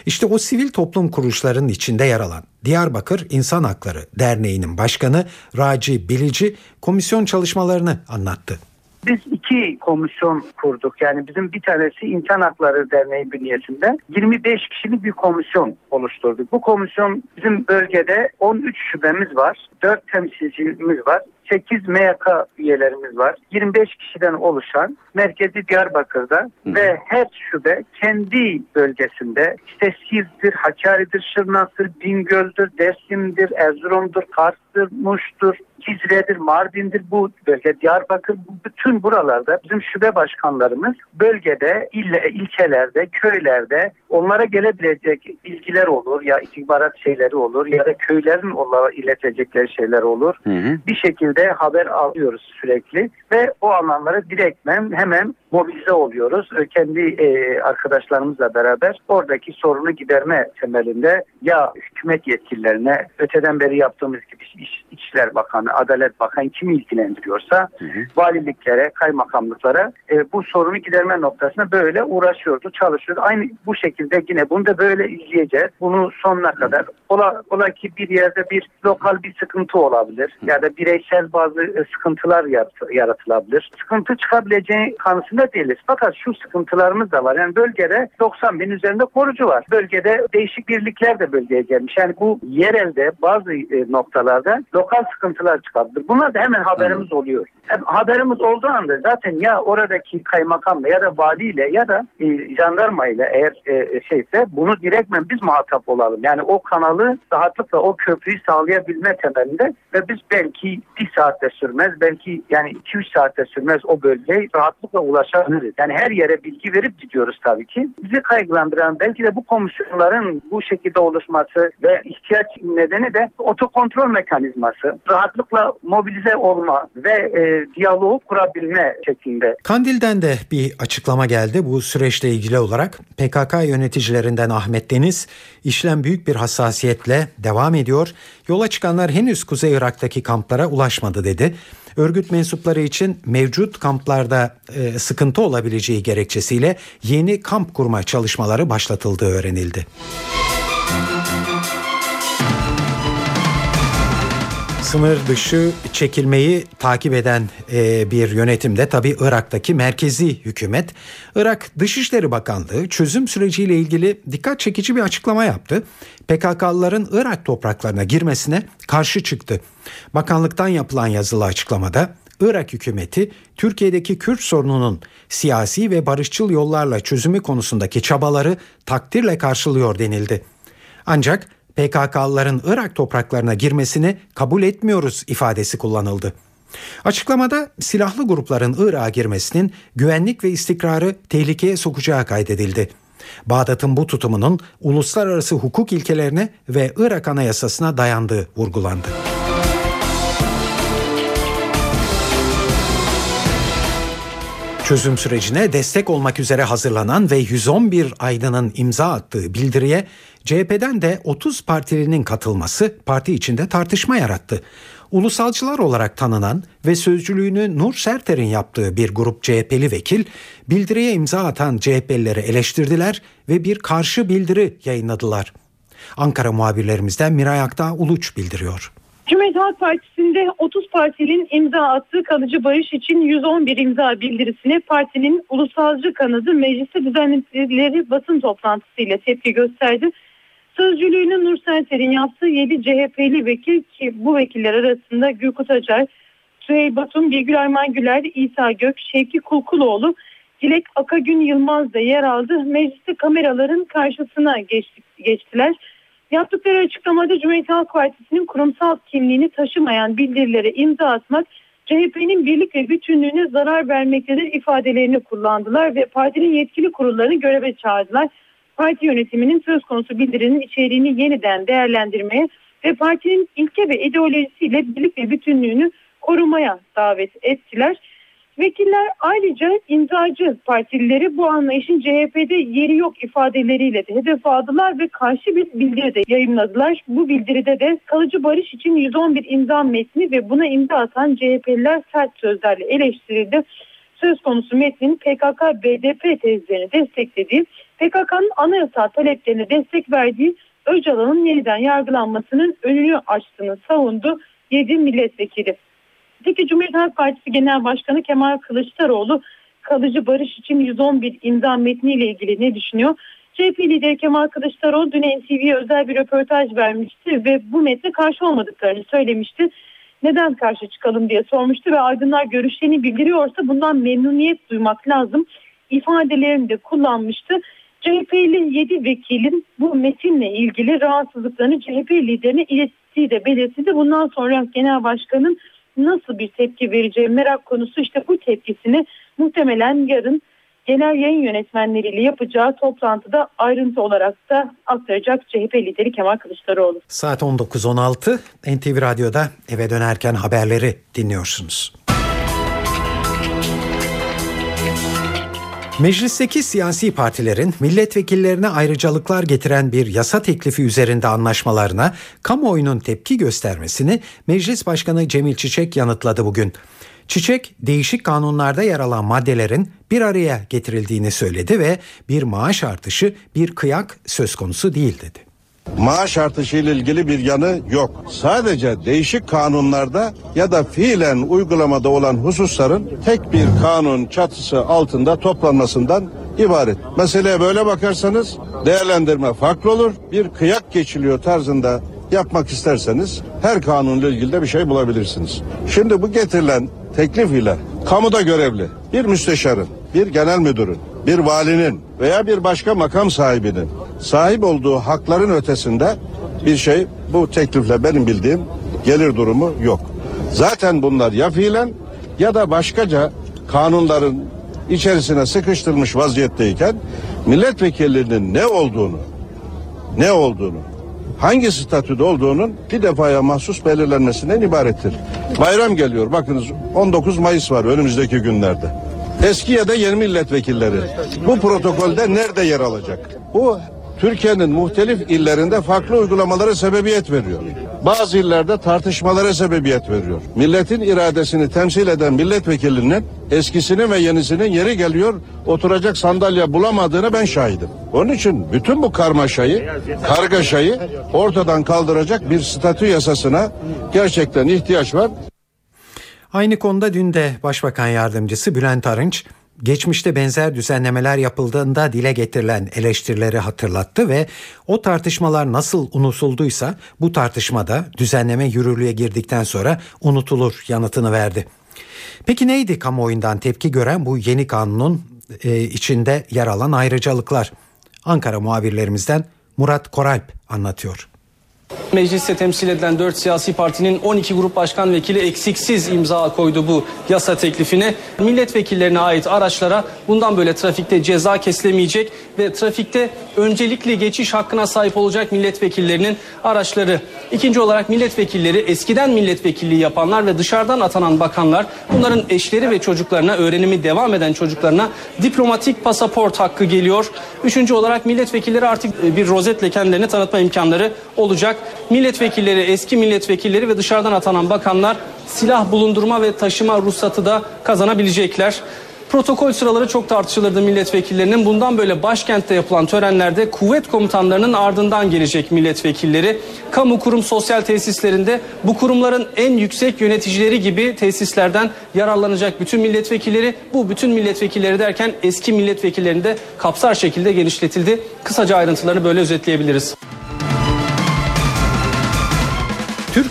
İşte o sivil toplum kuruluşlarının içinde yer alan Diyarbakır İnsan Hakları Derneği'nin başkanı Raci Bilici komisyon çalışmalarını anlattı. Biz iki komisyon kurduk. Yani bizim bir tanesi İnsan Hakları Derneği bünyesinde 25 kişilik bir komisyon oluşturduk. Bu komisyon bizim bölgede 13 şubemiz var. 4 temsilcimiz var. 8 MYK üyelerimiz var. 25 kişiden oluşan merkezi Diyarbakır'da Hı. ve her şube kendi bölgesinde işte Siirt'tir, Hakkari'dir, Şırnak'tır, Bingöl'dür, Dersim'dir, Erzurum'dur, Kars'tır, Muş'tur, Cizre'dir, Mardin'dir bu bölge, Diyarbakır bütün buralarda bizim şube başkanlarımız bölgede, ille, ilçelerde, köylerde onlara gelebilecek bilgiler olur ya istihbarat şeyleri olur ya da köylerin onlara iletecekleri şeyler olur. Hı hı. Bir şekilde haber alıyoruz sürekli ve o alanlara direktmen hemen mobilize oluyoruz. Kendi e, arkadaşlarımızla beraber oradaki sorunu giderme temelinde ya hükümet yetkililerine öteden beri yaptığımız gibi İç, İçişler Bakanı, Adalet Bakanı kimi ilgilendiriyorsa hı hı. valiliklere, kaymakamlıklara e, bu sorunu giderme noktasına böyle uğraşıyordu, çalışıyordu. Aynı bu şekilde yine bunu da böyle izleyeceğiz. Bunu sonuna kadar ola, ola ki bir yerde bir lokal bir sıkıntı olabilir ya da bireysel bazı e, sıkıntılar yaratılabilir. Sıkıntı çıkabileceği kanısında değiliz. Fakat şu sıkıntılarımız da var. Yani bölgede 90 bin üzerinde korucu var. Bölgede değişik birlikler de bölgeye gelmiş. Yani bu yerelde bazı e, noktalarda lokal sıkıntılar çıkabilir. Bunlar da hemen haberimiz oluyor. Hem haberimiz olduğu anda zaten ya oradaki kaymakamla ya da valiyle ya da e, jandarma ile eğer e, şeyse bunu direktmen biz muhatap olalım. Yani o kanalı rahatlıkla o köprüyü sağlayabilme temelinde ve biz belki bir saatte sürmez belki yani 2-3 saatte sürmez o bölgeye rahatlıkla ulaşabiliriz. Yani her yere bilgi verip gidiyoruz tabii ki. Bizi kaygılandıran belki de bu komisyonların bu şekilde oluşması ve ihtiyaç nedeni de otokontrol mekanizması, rahatlıkla mobilize olma ve e, diyaloğu kurabilme şeklinde. Kandil'den de bir açıklama geldi bu süreçle ilgili olarak. PKK yöneticilerinden Ahmet Deniz, işlem büyük bir hassasiyetle devam ediyor. Yola çıkanlar henüz Kuzey Irak'taki kamplara ulaşmadı dedi. Örgüt mensupları için mevcut kamplarda e, sıkıntı olabileceği gerekçesiyle yeni kamp kurma çalışmaları başlatıldığı öğrenildi. Sınır dışı çekilmeyi takip eden e, bir yönetimde tabii Irak'taki merkezi hükümet. Irak Dışişleri Bakanlığı çözüm süreciyle ilgili dikkat çekici bir açıklama yaptı. PKK'lıların Irak topraklarına girmesine karşı çıktı. Bakanlıktan yapılan yazılı açıklamada Irak hükümeti Türkiye'deki Kürt sorununun siyasi ve barışçıl yollarla çözümü konusundaki çabaları takdirle karşılıyor denildi. Ancak PKK'lıların Irak topraklarına girmesini kabul etmiyoruz ifadesi kullanıldı. Açıklamada silahlı grupların Irak'a girmesinin güvenlik ve istikrarı tehlikeye sokacağı kaydedildi. Bağdat'ın bu tutumunun uluslararası hukuk ilkelerine ve Irak Anayasasına dayandığı vurgulandı. Çözüm sürecine destek olmak üzere hazırlanan ve 111 aydının imza attığı bildiriye CHP'den de 30 partilinin katılması parti içinde tartışma yarattı. Ulusalcılar olarak tanınan ve sözcülüğünü Nur Serter'in yaptığı bir grup CHP'li vekil bildiriye imza atan CHP'lileri eleştirdiler ve bir karşı bildiri yayınladılar. Ankara muhabirlerimizden Miray Akdağ Uluç bildiriyor. Cumhuriyet Halk Partisi'nde 30 partinin imza attığı kalıcı barış için 111 imza bildirisine partinin ulusalcı kanadı mecliste düzenledikleri basın toplantısıyla tepki gösterdi. Sözcülüğünü Nur Senser'in yaptığı 7 CHP'li vekil ki bu vekiller arasında Gülkut Acar, Süheyl Batum, Bilgül Arman Güler, İsa Gök, Şevki Kulkuloğlu, Dilek Akagün Yılmaz da yer aldı. Mecliste kameraların karşısına geçti, geçtiler. Yaptıkları açıklamada Cumhuriyet Halk Partisi'nin kurumsal kimliğini taşımayan bildirilere imza atmak CHP'nin birlik ve bütünlüğüne zarar vermektedir ifadelerini kullandılar ve partinin yetkili kurullarını göreve çağırdılar. Parti yönetiminin söz konusu bildirinin içeriğini yeniden değerlendirmeye ve partinin ilke ve ideolojisiyle birlik ve bütünlüğünü korumaya davet ettiler. Vekiller ayrıca imzacı partilileri bu anlayışın CHP'de yeri yok ifadeleriyle de hedef aldılar ve karşı bir bildiri de yayınladılar. Bu bildiride de kalıcı barış için 111 imza metni ve buna imza atan CHP'liler sert sözlerle eleştirildi. Söz konusu metnin PKK-BDP tezlerini desteklediği, PKK'nın anayasal taleplerine destek verdiği Öcalan'ın yeniden yargılanmasının önünü açtığını savundu 7 milletvekili. Peki Cumhuriyet Halk Partisi Genel Başkanı Kemal Kılıçdaroğlu kalıcı barış için 111 imza metniyle ilgili ne düşünüyor? CHP lideri Kemal Kılıçdaroğlu dün NTV'ye özel bir röportaj vermişti ve bu metne karşı olmadıklarını söylemişti. Neden karşı çıkalım diye sormuştu ve aydınlar görüşlerini bildiriyorsa bundan memnuniyet duymak lazım ifadelerini de kullanmıştı. CHP'li 7 vekilin bu metinle ilgili rahatsızlıklarını CHP liderine ilettiği de belirtildi. Bundan sonra genel başkanın nasıl bir tepki vereceği merak konusu işte bu tepkisini muhtemelen yarın genel yayın yönetmenleriyle yapacağı toplantıda ayrıntı olarak da aktaracak CHP lideri Kemal Kılıçdaroğlu. Saat 19.16 NTV Radyo'da eve dönerken haberleri dinliyorsunuz. Meclisteki siyasi partilerin milletvekillerine ayrıcalıklar getiren bir yasa teklifi üzerinde anlaşmalarına kamuoyunun tepki göstermesini Meclis Başkanı Cemil Çiçek yanıtladı bugün. Çiçek değişik kanunlarda yer alan maddelerin bir araya getirildiğini söyledi ve bir maaş artışı bir kıyak söz konusu değil dedi. Maaş artışı ile ilgili bir yanı yok. Sadece değişik kanunlarda ya da fiilen uygulamada olan hususların tek bir kanun çatısı altında toplanmasından ibaret. Meseleye böyle bakarsanız değerlendirme farklı olur. Bir kıyak geçiliyor tarzında yapmak isterseniz her kanunla ilgili de bir şey bulabilirsiniz. Şimdi bu getirilen teklif ile kamuda görevli bir müsteşarın, bir genel müdürün, bir valinin veya bir başka makam sahibinin sahip olduğu hakların ötesinde bir şey bu teklifle benim bildiğim gelir durumu yok. Zaten bunlar ya fiilen ya da başkaca kanunların içerisine sıkıştırılmış vaziyetteyken milletvekillerinin ne olduğunu ne olduğunu hangi statüde olduğunun bir defaya mahsus belirlenmesinden ibarettir. Bayram geliyor bakınız 19 Mayıs var önümüzdeki günlerde. Eski ya da yeni milletvekilleri bu protokolde nerede yer alacak? Bu Türkiye'nin muhtelif illerinde farklı uygulamalara sebebiyet veriyor. Bazı illerde tartışmalara sebebiyet veriyor. Milletin iradesini temsil eden milletvekilinin eskisinin ve yenisinin yeri geliyor oturacak sandalye bulamadığını ben şahidim. Onun için bütün bu karmaşayı, kargaşayı ortadan kaldıracak bir statü yasasına gerçekten ihtiyaç var. Aynı konuda dün de Başbakan Yardımcısı Bülent Arınç geçmişte benzer düzenlemeler yapıldığında dile getirilen eleştirileri hatırlattı ve o tartışmalar nasıl unutulduysa bu tartışmada düzenleme yürürlüğe girdikten sonra unutulur yanıtını verdi. Peki neydi kamuoyundan tepki gören bu yeni kanunun e, içinde yer alan ayrıcalıklar? Ankara muhabirlerimizden Murat Koralp anlatıyor. Mecliste temsil edilen 4 siyasi partinin 12 grup başkan vekili eksiksiz imza koydu bu yasa teklifine. Milletvekillerine ait araçlara bundan böyle trafikte ceza kesilemeyecek ve trafikte öncelikli geçiş hakkına sahip olacak milletvekillerinin araçları. İkinci olarak milletvekilleri eskiden milletvekilliği yapanlar ve dışarıdan atanan bakanlar bunların eşleri ve çocuklarına öğrenimi devam eden çocuklarına diplomatik pasaport hakkı geliyor. Üçüncü olarak milletvekilleri artık bir rozetle kendilerini tanıtma imkanları olacak. Milletvekilleri, eski milletvekilleri ve dışarıdan atanan bakanlar silah bulundurma ve taşıma ruhsatı da kazanabilecekler. Protokol sıraları çok tartışılırdı milletvekillerinin. Bundan böyle başkentte yapılan törenlerde kuvvet komutanlarının ardından gelecek milletvekilleri. Kamu kurum sosyal tesislerinde bu kurumların en yüksek yöneticileri gibi tesislerden yararlanacak bütün milletvekilleri. Bu bütün milletvekilleri derken eski milletvekillerini de kapsar şekilde genişletildi. Kısaca ayrıntılarını böyle özetleyebiliriz.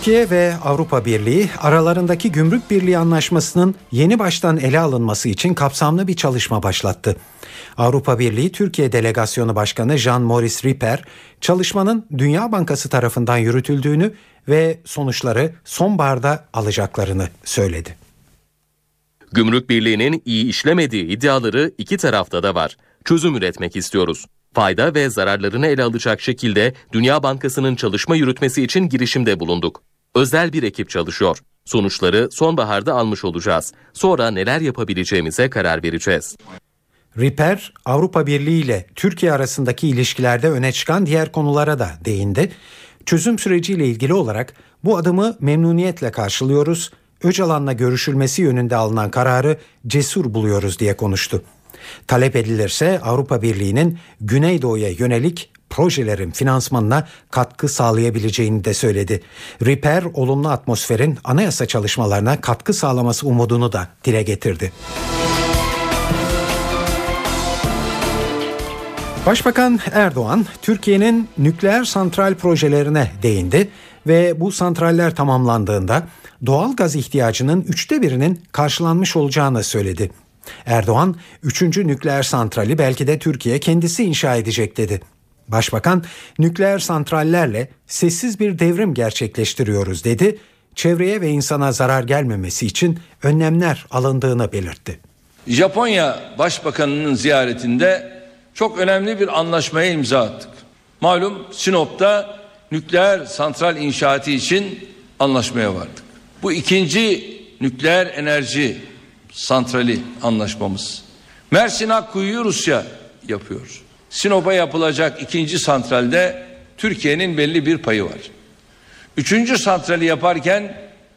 Türkiye ve Avrupa Birliği aralarındaki gümrük birliği anlaşmasının yeni baştan ele alınması için kapsamlı bir çalışma başlattı. Avrupa Birliği Türkiye Delegasyonu Başkanı Jean-Maurice Ripper, çalışmanın Dünya Bankası tarafından yürütüldüğünü ve sonuçları sonbaharda alacaklarını söyledi. Gümrük Birliği'nin iyi işlemediği iddiaları iki tarafta da var. Çözüm üretmek istiyoruz fayda ve zararlarını ele alacak şekilde Dünya Bankası'nın çalışma yürütmesi için girişimde bulunduk. Özel bir ekip çalışıyor. Sonuçları sonbaharda almış olacağız. Sonra neler yapabileceğimize karar vereceğiz. Ripper, Avrupa Birliği ile Türkiye arasındaki ilişkilerde öne çıkan diğer konulara da değindi. Çözüm süreciyle ilgili olarak bu adımı memnuniyetle karşılıyoruz. Öcalan'la görüşülmesi yönünde alınan kararı cesur buluyoruz diye konuştu. Talep edilirse Avrupa Birliği'nin Güneydoğu'ya yönelik projelerin finansmanına katkı sağlayabileceğini de söyledi. Repair olumlu atmosferin anayasa çalışmalarına katkı sağlaması umudunu da dile getirdi. Başbakan Erdoğan Türkiye'nin nükleer santral projelerine değindi ve bu santraller tamamlandığında doğal gaz ihtiyacının üçte birinin karşılanmış olacağını söyledi. Erdoğan, üçüncü nükleer santrali belki de Türkiye kendisi inşa edecek dedi. Başbakan, nükleer santrallerle sessiz bir devrim gerçekleştiriyoruz dedi. Çevreye ve insana zarar gelmemesi için önlemler alındığını belirtti. Japonya Başbakanı'nın ziyaretinde çok önemli bir anlaşmaya imza attık. Malum Sinop'ta nükleer santral inşaatı için anlaşmaya vardık. Bu ikinci nükleer enerji santrali anlaşmamız. Mersin Akkuyu'yu Rusya yapıyor. Sinop'a yapılacak ikinci santralde Türkiye'nin belli bir payı var. Üçüncü santrali yaparken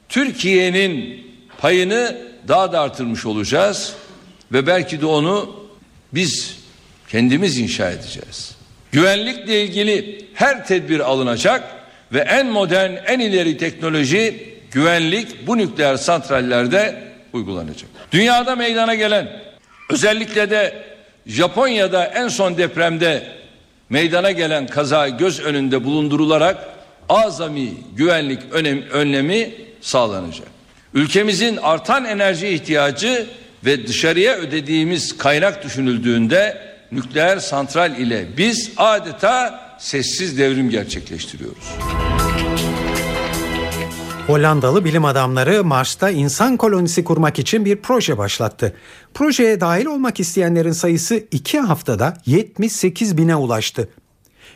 Türkiye'nin payını daha da artırmış olacağız ve belki de onu biz kendimiz inşa edeceğiz. Güvenlikle ilgili her tedbir alınacak ve en modern, en ileri teknoloji güvenlik bu nükleer santrallerde uygulanacak. Dünyada meydana gelen özellikle de Japonya'da en son depremde meydana gelen kaza göz önünde bulundurularak azami güvenlik önem, önlemi sağlanacak. Ülkemizin artan enerji ihtiyacı ve dışarıya ödediğimiz kaynak düşünüldüğünde nükleer santral ile biz adeta sessiz devrim gerçekleştiriyoruz. Hollandalı bilim adamları Mars'ta insan kolonisi kurmak için bir proje başlattı. Projeye dahil olmak isteyenlerin sayısı 2 haftada 78 bine ulaştı.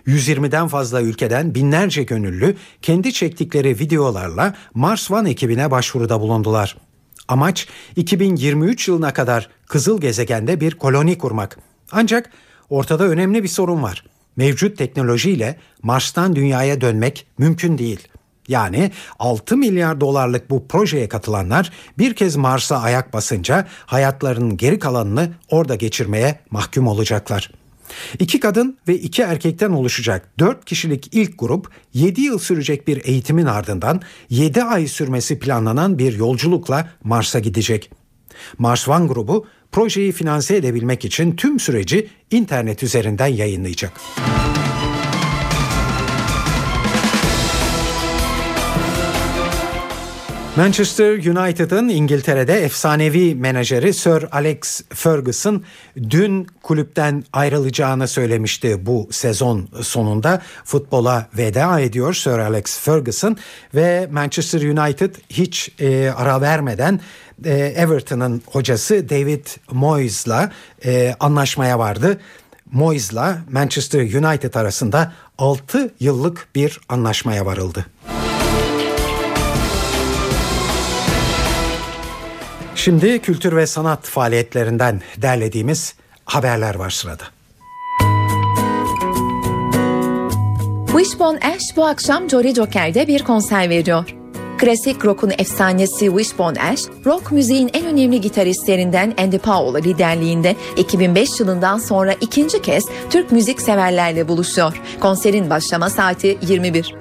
120'den fazla ülkeden binlerce gönüllü kendi çektikleri videolarla Mars One ekibine başvuruda bulundular. Amaç 2023 yılına kadar kızıl gezegende bir koloni kurmak. Ancak ortada önemli bir sorun var. Mevcut teknolojiyle Mars'tan dünyaya dönmek mümkün değil. Yani 6 milyar dolarlık bu projeye katılanlar bir kez Mars'a ayak basınca hayatlarının geri kalanını orada geçirmeye mahkum olacaklar. İki kadın ve iki erkekten oluşacak 4 kişilik ilk grup 7 yıl sürecek bir eğitimin ardından 7 ay sürmesi planlanan bir yolculukla Mars'a gidecek. Mars One grubu projeyi finanse edebilmek için tüm süreci internet üzerinden yayınlayacak. Manchester United'ın İngiltere'de efsanevi menajeri Sir Alex Ferguson dün kulüpten ayrılacağını söylemişti bu sezon sonunda. Futbola veda ediyor Sir Alex Ferguson ve Manchester United hiç e, ara vermeden e, Everton'ın hocası David Moyes'la e, anlaşmaya vardı. Moyes'la Manchester United arasında 6 yıllık bir anlaşmaya varıldı. Şimdi kültür ve sanat faaliyetlerinden derlediğimiz haberler var sırada. Wishbone Ash bu akşam Jolly Joker'de bir konser veriyor. Klasik rock'un efsanesi Wishbone Ash, rock müziğin en önemli gitaristlerinden Andy Powell liderliğinde 2005 yılından sonra ikinci kez Türk müzik severlerle buluşuyor. Konserin başlama saati 21.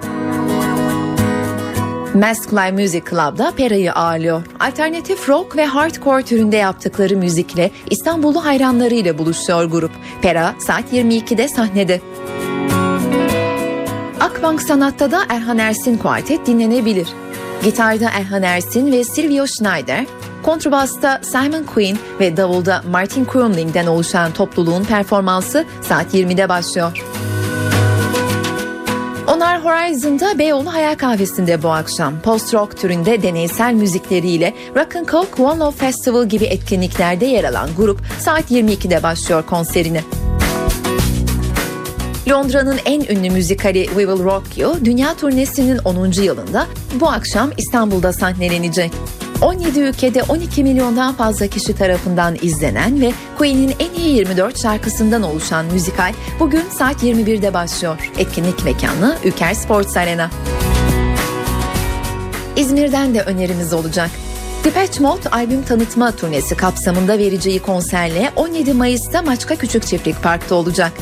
Mask Live Music Club'da Pera'yı ağırlıyor. Alternatif rock ve hardcore türünde yaptıkları müzikle İstanbullu hayranlarıyla buluşuyor grup. Pera saat 22'de sahnede. Akbank Sanat'ta da Erhan Ersin Kuartet dinlenebilir. Gitarda Erhan Ersin ve Silvio Schneider, kontrbasta Simon Quinn ve davulda Martin Krumling'den oluşan topluluğun performansı saat 20'de başlıyor. Onlar Horizon'da Beyoğlu Hayal Kahvesi'nde bu akşam post rock türünde deneysel müzikleriyle Rock and Coke One Love Festival gibi etkinliklerde yer alan grup saat 22'de başlıyor konserine. Londra'nın en ünlü müzikali We Will Rock You dünya turnesinin 10. yılında bu akşam İstanbul'da sahnelenecek. 17 ülkede 12 milyondan fazla kişi tarafından izlenen ve Queen'in en iyi 24 şarkısından oluşan müzikal bugün saat 21'de başlıyor. Etkinlik mekanı Ülker Sports Arena. İzmir'den de önerimiz olacak. Depeche Mode albüm tanıtma turnesi kapsamında vereceği konserle 17 Mayıs'ta Maçka Küçük Çiftlik Park'ta olacak.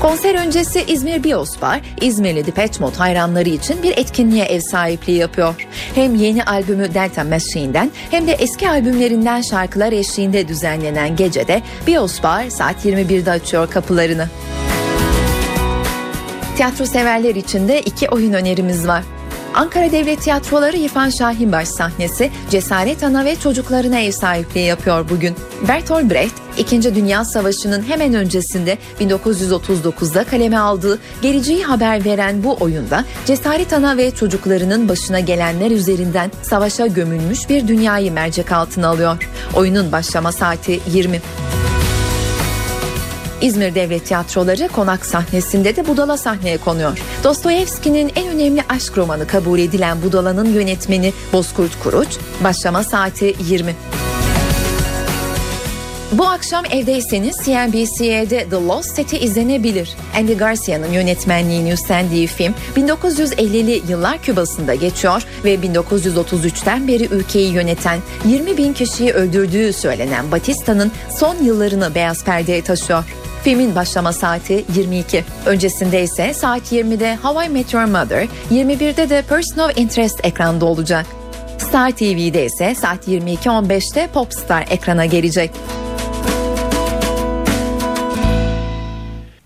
Konser öncesi İzmir Biospar, İzmirli Depeche Mode hayranları için bir etkinliğe ev sahipliği yapıyor. Hem yeni albümü Delta Machine'den hem de eski albümlerinden şarkılar eşliğinde düzenlenen gecede Biospar saat 21'de açıyor kapılarını. Tiyatro severler için de iki oyun önerimiz var. Ankara Devlet Tiyatroları İrfan Şahinbaş sahnesi Cesaret Ana ve çocuklarına ev sahipliği yapıyor bugün. Bertolt Brecht, İkinci Dünya Savaşı'nın hemen öncesinde 1939'da kaleme aldığı geleceği haber veren bu oyunda Cesaret Ana ve çocuklarının başına gelenler üzerinden savaşa gömülmüş bir dünyayı mercek altına alıyor. Oyunun başlama saati 20. İzmir Devlet Tiyatroları konak sahnesinde de Budala sahneye konuyor. Dostoyevski'nin en önemli aşk romanı kabul edilen Budala'nın yönetmeni Bozkurt Kuruç, başlama saati 20. Bu akşam evdeyseniz CNBC'de The Lost seti izlenebilir. Andy Garcia'nın yönetmenliğini üstlendiği film 1950'li yıllar Küba'sında geçiyor ve 1933'ten beri ülkeyi yöneten 20 bin kişiyi öldürdüğü söylenen Batista'nın son yıllarını beyaz perdeye taşıyor. Filmin başlama saati 22. Öncesinde ise saat 20'de How I Met Your Mother, 21'de de Person of Interest ekranda olacak. Star TV'de ise saat 22.15'te Popstar ekrana gelecek.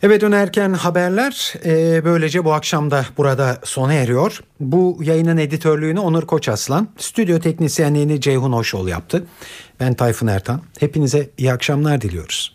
Eve dönerken haberler e, böylece bu akşam da burada sona eriyor. Bu yayının editörlüğünü Onur Koçaslan, stüdyo teknisyenliğini Ceyhun Hoşol yaptı. Ben Tayfun Ertan. Hepinize iyi akşamlar diliyoruz.